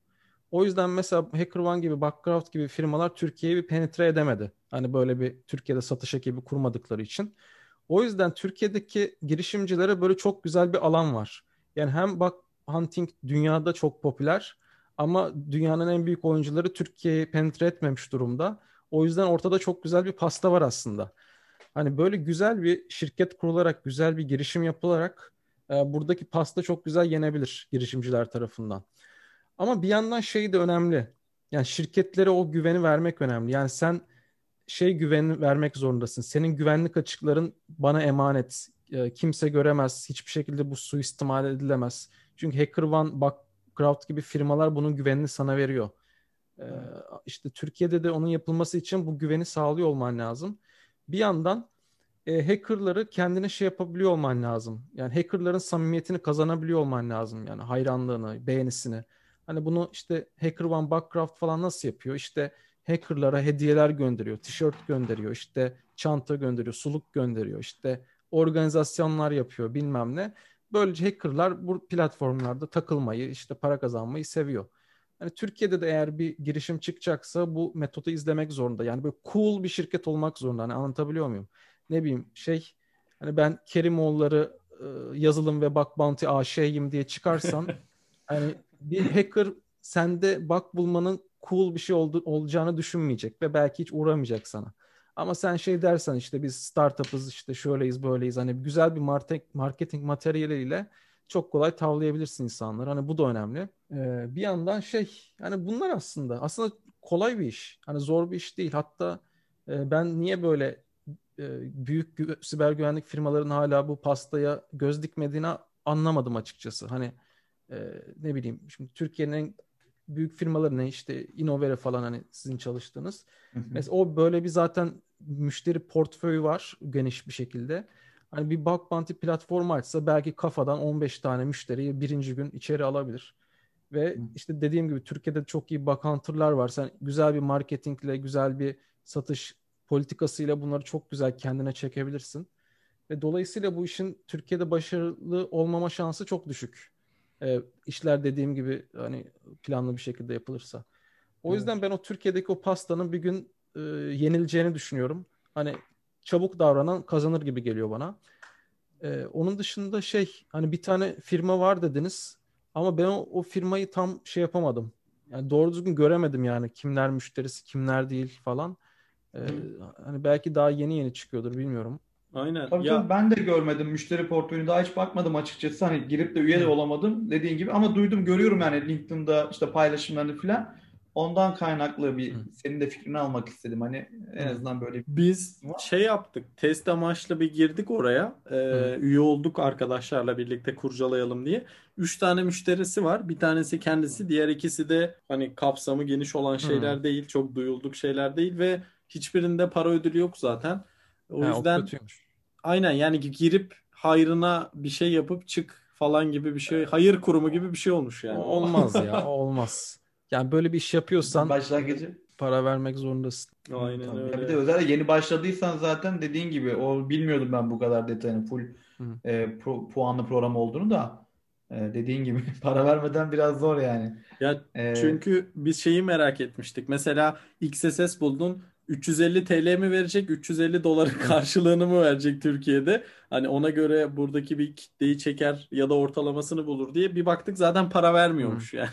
O yüzden mesela HackerOne gibi, Background gibi firmalar Türkiye'yi bir penetre edemedi. Hani böyle bir Türkiye'de satış ekibi kurmadıkları için. O yüzden Türkiye'deki girişimcilere böyle çok güzel bir alan var. Yani hem bak hunting dünyada çok popüler ama dünyanın en büyük oyuncuları Türkiye'yi penetre etmemiş durumda. O yüzden ortada çok güzel bir pasta var aslında. Hani böyle güzel bir şirket kurularak, güzel bir girişim yapılarak e, buradaki pasta çok güzel yenebilir girişimciler tarafından. Ama bir yandan şey de önemli. Yani şirketlere o güveni vermek önemli. Yani sen şey güveni vermek zorundasın. Senin güvenlik açıkların bana emanet. E, kimse göremez. Hiçbir şekilde bu suistimal edilemez. Çünkü HackerOne, Backcraft gibi firmalar bunun güvenini sana veriyor. E, işte Türkiye'de de onun yapılması için bu güveni sağlıyor olman lazım. Bir yandan e, hackerları kendine şey yapabiliyor olman lazım. Yani hackerların samimiyetini kazanabiliyor olman lazım. Yani hayranlığını, beğenisini. Hani bunu işte HackerOne, Backcraft falan nasıl yapıyor? İşte hackerlara hediyeler gönderiyor, tişört gönderiyor, işte çanta gönderiyor, suluk gönderiyor, işte organizasyonlar yapıyor bilmem ne. Böylece hackerlar bu platformlarda takılmayı, işte para kazanmayı seviyor. Hani Türkiye'de de eğer bir girişim çıkacaksa bu metodu izlemek zorunda. Yani böyle cool bir şirket olmak zorunda. Hani anlatabiliyor muyum? Ne bileyim şey hani ben Kerimoğulları e, yazılım ve bug bounty AŞ'yim diye çıkarsan hani bir hacker sende bug bulmanın cool bir şey oldu, olacağını düşünmeyecek ve belki hiç uğramayacak sana. Ama sen şey dersen işte biz startup'ız işte şöyleyiz böyleyiz hani güzel bir market, marketing materyaliyle çok kolay tavlayabilirsin insanları. Hani bu da önemli. Ee, bir yandan şey yani bunlar aslında aslında kolay bir iş. Hani zor bir iş değil. Hatta e, ben niye böyle e, büyük gü- siber güvenlik firmalarının hala bu pastaya göz dikmediğini anlamadım açıkçası. Hani e, ne bileyim şimdi Türkiye'nin en büyük firmaları ne işte Innovere falan hani sizin çalıştığınız. Mesela o böyle bir zaten müşteri portföyü var geniş bir şekilde. Hani bir bug bounty platformu açsa belki kafadan 15 tane müşteriyi birinci gün içeri alabilir. Ve işte dediğim gibi Türkiye'de çok iyi bug hunter'lar var. Sen güzel bir marketingle, güzel bir satış politikasıyla bunları çok güzel kendine çekebilirsin. Ve dolayısıyla bu işin Türkiye'de başarılı olmama şansı çok düşük. E, işler dediğim gibi hani planlı bir şekilde yapılırsa. O yüzden evet. ben o Türkiye'deki o pastanın bir gün e, yenileceğini düşünüyorum. Hani çabuk davranan kazanır gibi geliyor bana. E, onun dışında şey hani bir tane firma var dediniz ama ben o, o firmayı tam şey yapamadım. Yani doğru düzgün göremedim yani kimler müşterisi kimler değil falan. Ee, hani belki daha yeni yeni çıkıyordur bilmiyorum. Aynen. Tabii ya... tabii ben de görmedim. Müşteri portföyünü daha hiç bakmadım açıkçası. Hani girip de üye de olamadım dediğin gibi. Ama duydum, görüyorum yani LinkedIn'da işte paylaşımlarını falan. Ondan kaynaklı bir Hı. senin de fikrini almak istedim. Hani en azından böyle biz şey yaptık. Test amaçlı bir girdik oraya. Ee, üye olduk arkadaşlarla birlikte kurcalayalım diye. Üç tane müşterisi var. Bir tanesi kendisi, diğer ikisi de hani kapsamı geniş olan şeyler değil, çok duyulduk şeyler değil ve hiçbirinde para ödülü yok zaten. O ha, yüzden o aynen yani girip hayrına bir şey yapıp çık falan gibi bir şey. Hayır kurumu gibi bir şey olmuş yani. Olmaz ya olmaz. Yani böyle bir iş yapıyorsan başlangıcı para vermek zorundasın. Aynen Tabii. öyle. Bir de özellikle yeni başladıysan zaten dediğin gibi o bilmiyordum ben bu kadar detayını full e, pro, puanlı program olduğunu da e, dediğin gibi para vermeden biraz zor yani. Ya ee, çünkü biz şeyi merak etmiştik. Mesela XSS buldun 350 TL mi verecek, 350 doların karşılığını mı verecek Türkiye'de? Hani ona göre buradaki bir kitleyi çeker ya da ortalamasını bulur diye bir baktık zaten para vermiyormuş yani.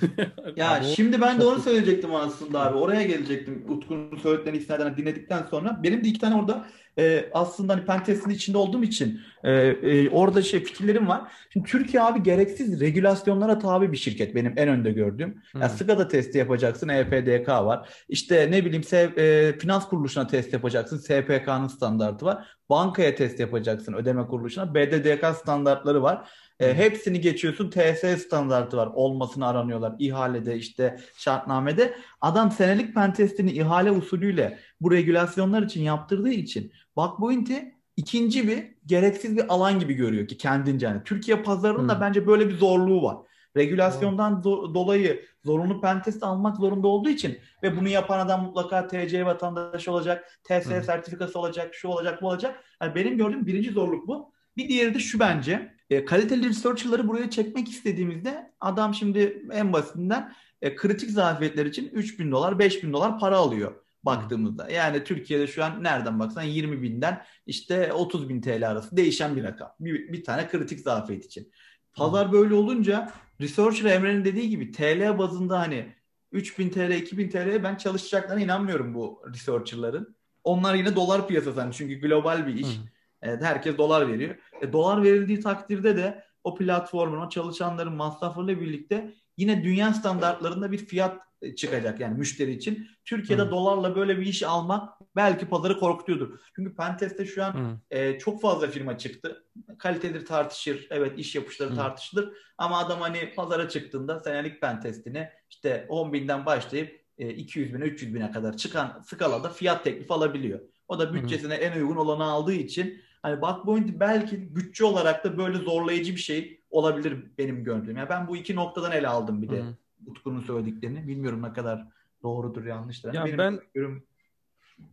Ya o şimdi ben de onu söyleyecektim aslında abi. Oraya gelecektim. Utku'nun söylediklerini istinaden dinledikten sonra. Benim de iki tane orada e, aslında hani pentest'in içinde olduğum için e, e, orada şey fikirlerim var. Şimdi Türkiye abi gereksiz regülasyonlara tabi bir şirket benim en önde gördüğüm. Hı. Ya SCADA testi yapacaksın EPDK var. İşte ne bileyim e, finans kuruluşuna test yapacaksın SPK'nın standartı var. Bankaya test yapacaksın ödeme kuruluşuna BDDK standartları var. E, hepsini geçiyorsun TS standartı var. Olmasını aranıyorlar. İhalede işte şartnamede. Adam senelik pentestini ihale usulüyle bu regülasyonlar için yaptırdığı için Bugpoint'i ikinci bir gereksiz bir alan gibi görüyor ki kendince. Yani Türkiye pazarının da Hı. bence böyle bir zorluğu var. Regülasyondan zo- dolayı zorunlu pentest almak zorunda olduğu için ve bunu yapan adam mutlaka TC vatandaşı olacak, TS Hı. sertifikası olacak, şu olacak, bu olacak. Yani benim gördüğüm birinci zorluk bu. Bir diğeri de şu bence. E, kaliteli researcher'ları buraya çekmek istediğimizde adam şimdi en basitinden e, kritik zafiyetler için 3000 dolar, 5000 dolar para alıyor baktığımızda. Yani Türkiye'de şu an nereden baksan 20 binden işte 30 bin TL arası değişen bir rakam. Bir, bir tane kritik zafiyet için. Pazar böyle olunca researcher Emre'nin dediği gibi TL bazında hani 3000 TL, 2000 TL'ye ben çalışacaklarına inanmıyorum bu researcher'ların. Onlar yine dolar piyasası hani çünkü global bir iş. Hı. Evet, herkes dolar veriyor. E, dolar verildiği takdirde de o platformun, o çalışanların masraflarıyla birlikte yine dünya standartlarında bir fiyat çıkacak yani müşteri için. Türkiye'de Hı. dolarla böyle bir iş almak belki pazarı korkutuyordur. Çünkü Pentest'te şu an Hı. e, çok fazla firma çıktı. Kaliteleri tartışır, evet iş yapışları Hı. tartışılır. Ama adam hani pazara çıktığında senelik pentestini işte 10 binden başlayıp e, 200 bine 300 bine kadar çıkan skalada fiyat teklifi alabiliyor. O da bütçesine en uygun olanı aldığı için hani Bugpoint belki bütçe olarak da böyle zorlayıcı bir şey olabilir benim gördüğüm. Yani ben bu iki noktadan ele aldım bir de Hı. Utku'nun söylediklerini. Bilmiyorum ne kadar doğrudur yanlıştır. Ya benim ben- görüşüm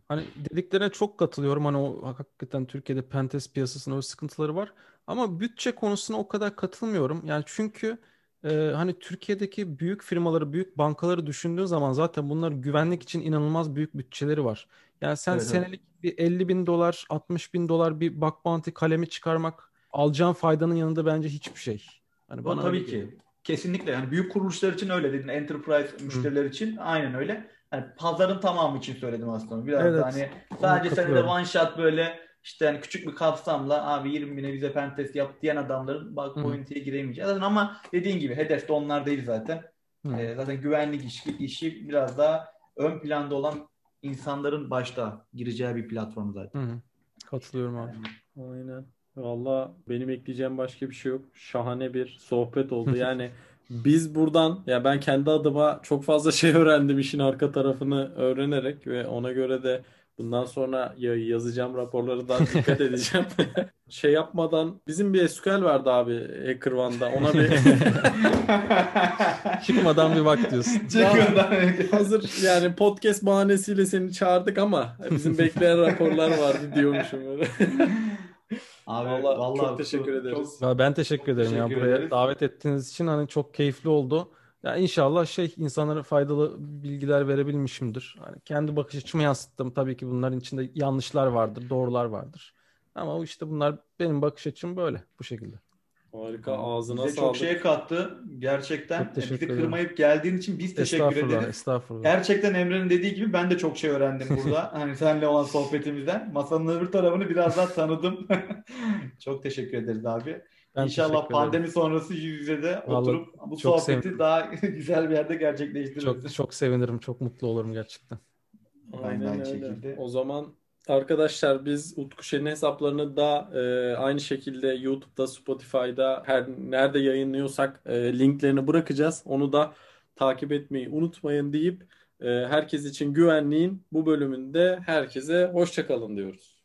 Hani dediklerine çok katılıyorum. Hani o hakikaten Türkiye'de pentest piyasasında o sıkıntıları var. Ama bütçe konusuna o kadar katılmıyorum. Yani çünkü e, hani Türkiye'deki büyük firmaları, büyük bankaları düşündüğün zaman zaten bunların güvenlik için inanılmaz büyük bütçeleri var. Yani sen Evet, evet. senelik bir 50 bin dolar, 60 bin dolar bir bug bounty kalemi çıkarmak alacağın faydanın yanında bence hiçbir şey. Hani Bana öyle tabii ki. Kesinlikle. Yani büyük kuruluşlar için öyle dedin. Enterprise müşteriler için aynen öyle. Yani pazarın tamamı için söyledim aslında. Biraz Evet. da hani sadece senede katılıyorum. one shot böyle işte hani küçük bir kapsamla abi 20 bine bize pentest yap diyen adamların Hı. point'e giremeyeceği. Zaten ama dediğin gibi hedef de onlar değil zaten. Hı. Ee, zaten güvenlik işi, işi biraz daha ön planda olan insanların başta gireceği bir platform zaten. Hı hı. Katılıyorum abi. Aynen. Valla benim ekleyeceğim başka bir şey yok. Şahane bir sohbet oldu. Yani biz buradan ya ben kendi adıma çok fazla şey öğrendim işin arka tarafını öğrenerek ve ona göre de bundan sonra ya- yazacağım raporları daha dikkat edeceğim. Şey yapmadan bizim bir SQL vardı abi HackerOne'da. Ona bir Çıkmadan bir bak diyorsun. Hazır yani podcast bahanesiyle seni çağırdık ama bizim bekleyen raporlar vardı diyormuşum öyle. Abi Vallahi vallahi çok teşekkür ederiz. Ya ben teşekkür ederim ya Teşekkür buraya ederiz. davet ettiğiniz için hani çok keyifli oldu. Ya inşallah şey insanlara faydalı bilgiler verebilmişimdir. Hani kendi bakış açımı yansıttım. Tabii ki bunların içinde yanlışlar vardır, doğrular vardır. Ama işte bunlar benim bakış açım böyle bu şekilde. Harika ağzına Bize çok sağlık. şey kattı. Gerçekten Çok bizi ederim. kırmayıp geldiğin için biz teşekkür Estağfurullah, ederiz. estağfurullah. Gerçekten Emre'nin dediği gibi ben de çok şey öğrendim burada. Hani seninle olan sohbetimizden. Masanın öbür tarafını biraz daha tanıdım. çok teşekkür ederiz abi. Ben İnşallah teşekkür ederim. pandemi sonrası yüz yüze de Vallahi oturup bu çok sohbeti sevindim. daha güzel bir yerde gerçekleştiririz. Çok çok sevinirim, çok mutlu olurum gerçekten. Aynen Aynen öyle. şekilde. O zaman arkadaşlar biz Utku Şen'in hesaplarını da e, aynı şekilde YouTube'da, Spotify'da her nerede yayınlıyorsak e, linklerini bırakacağız. Onu da takip etmeyi unutmayın deyip e, herkes için güvenliğin bu bölümünde herkese hoşça kalın diyoruz.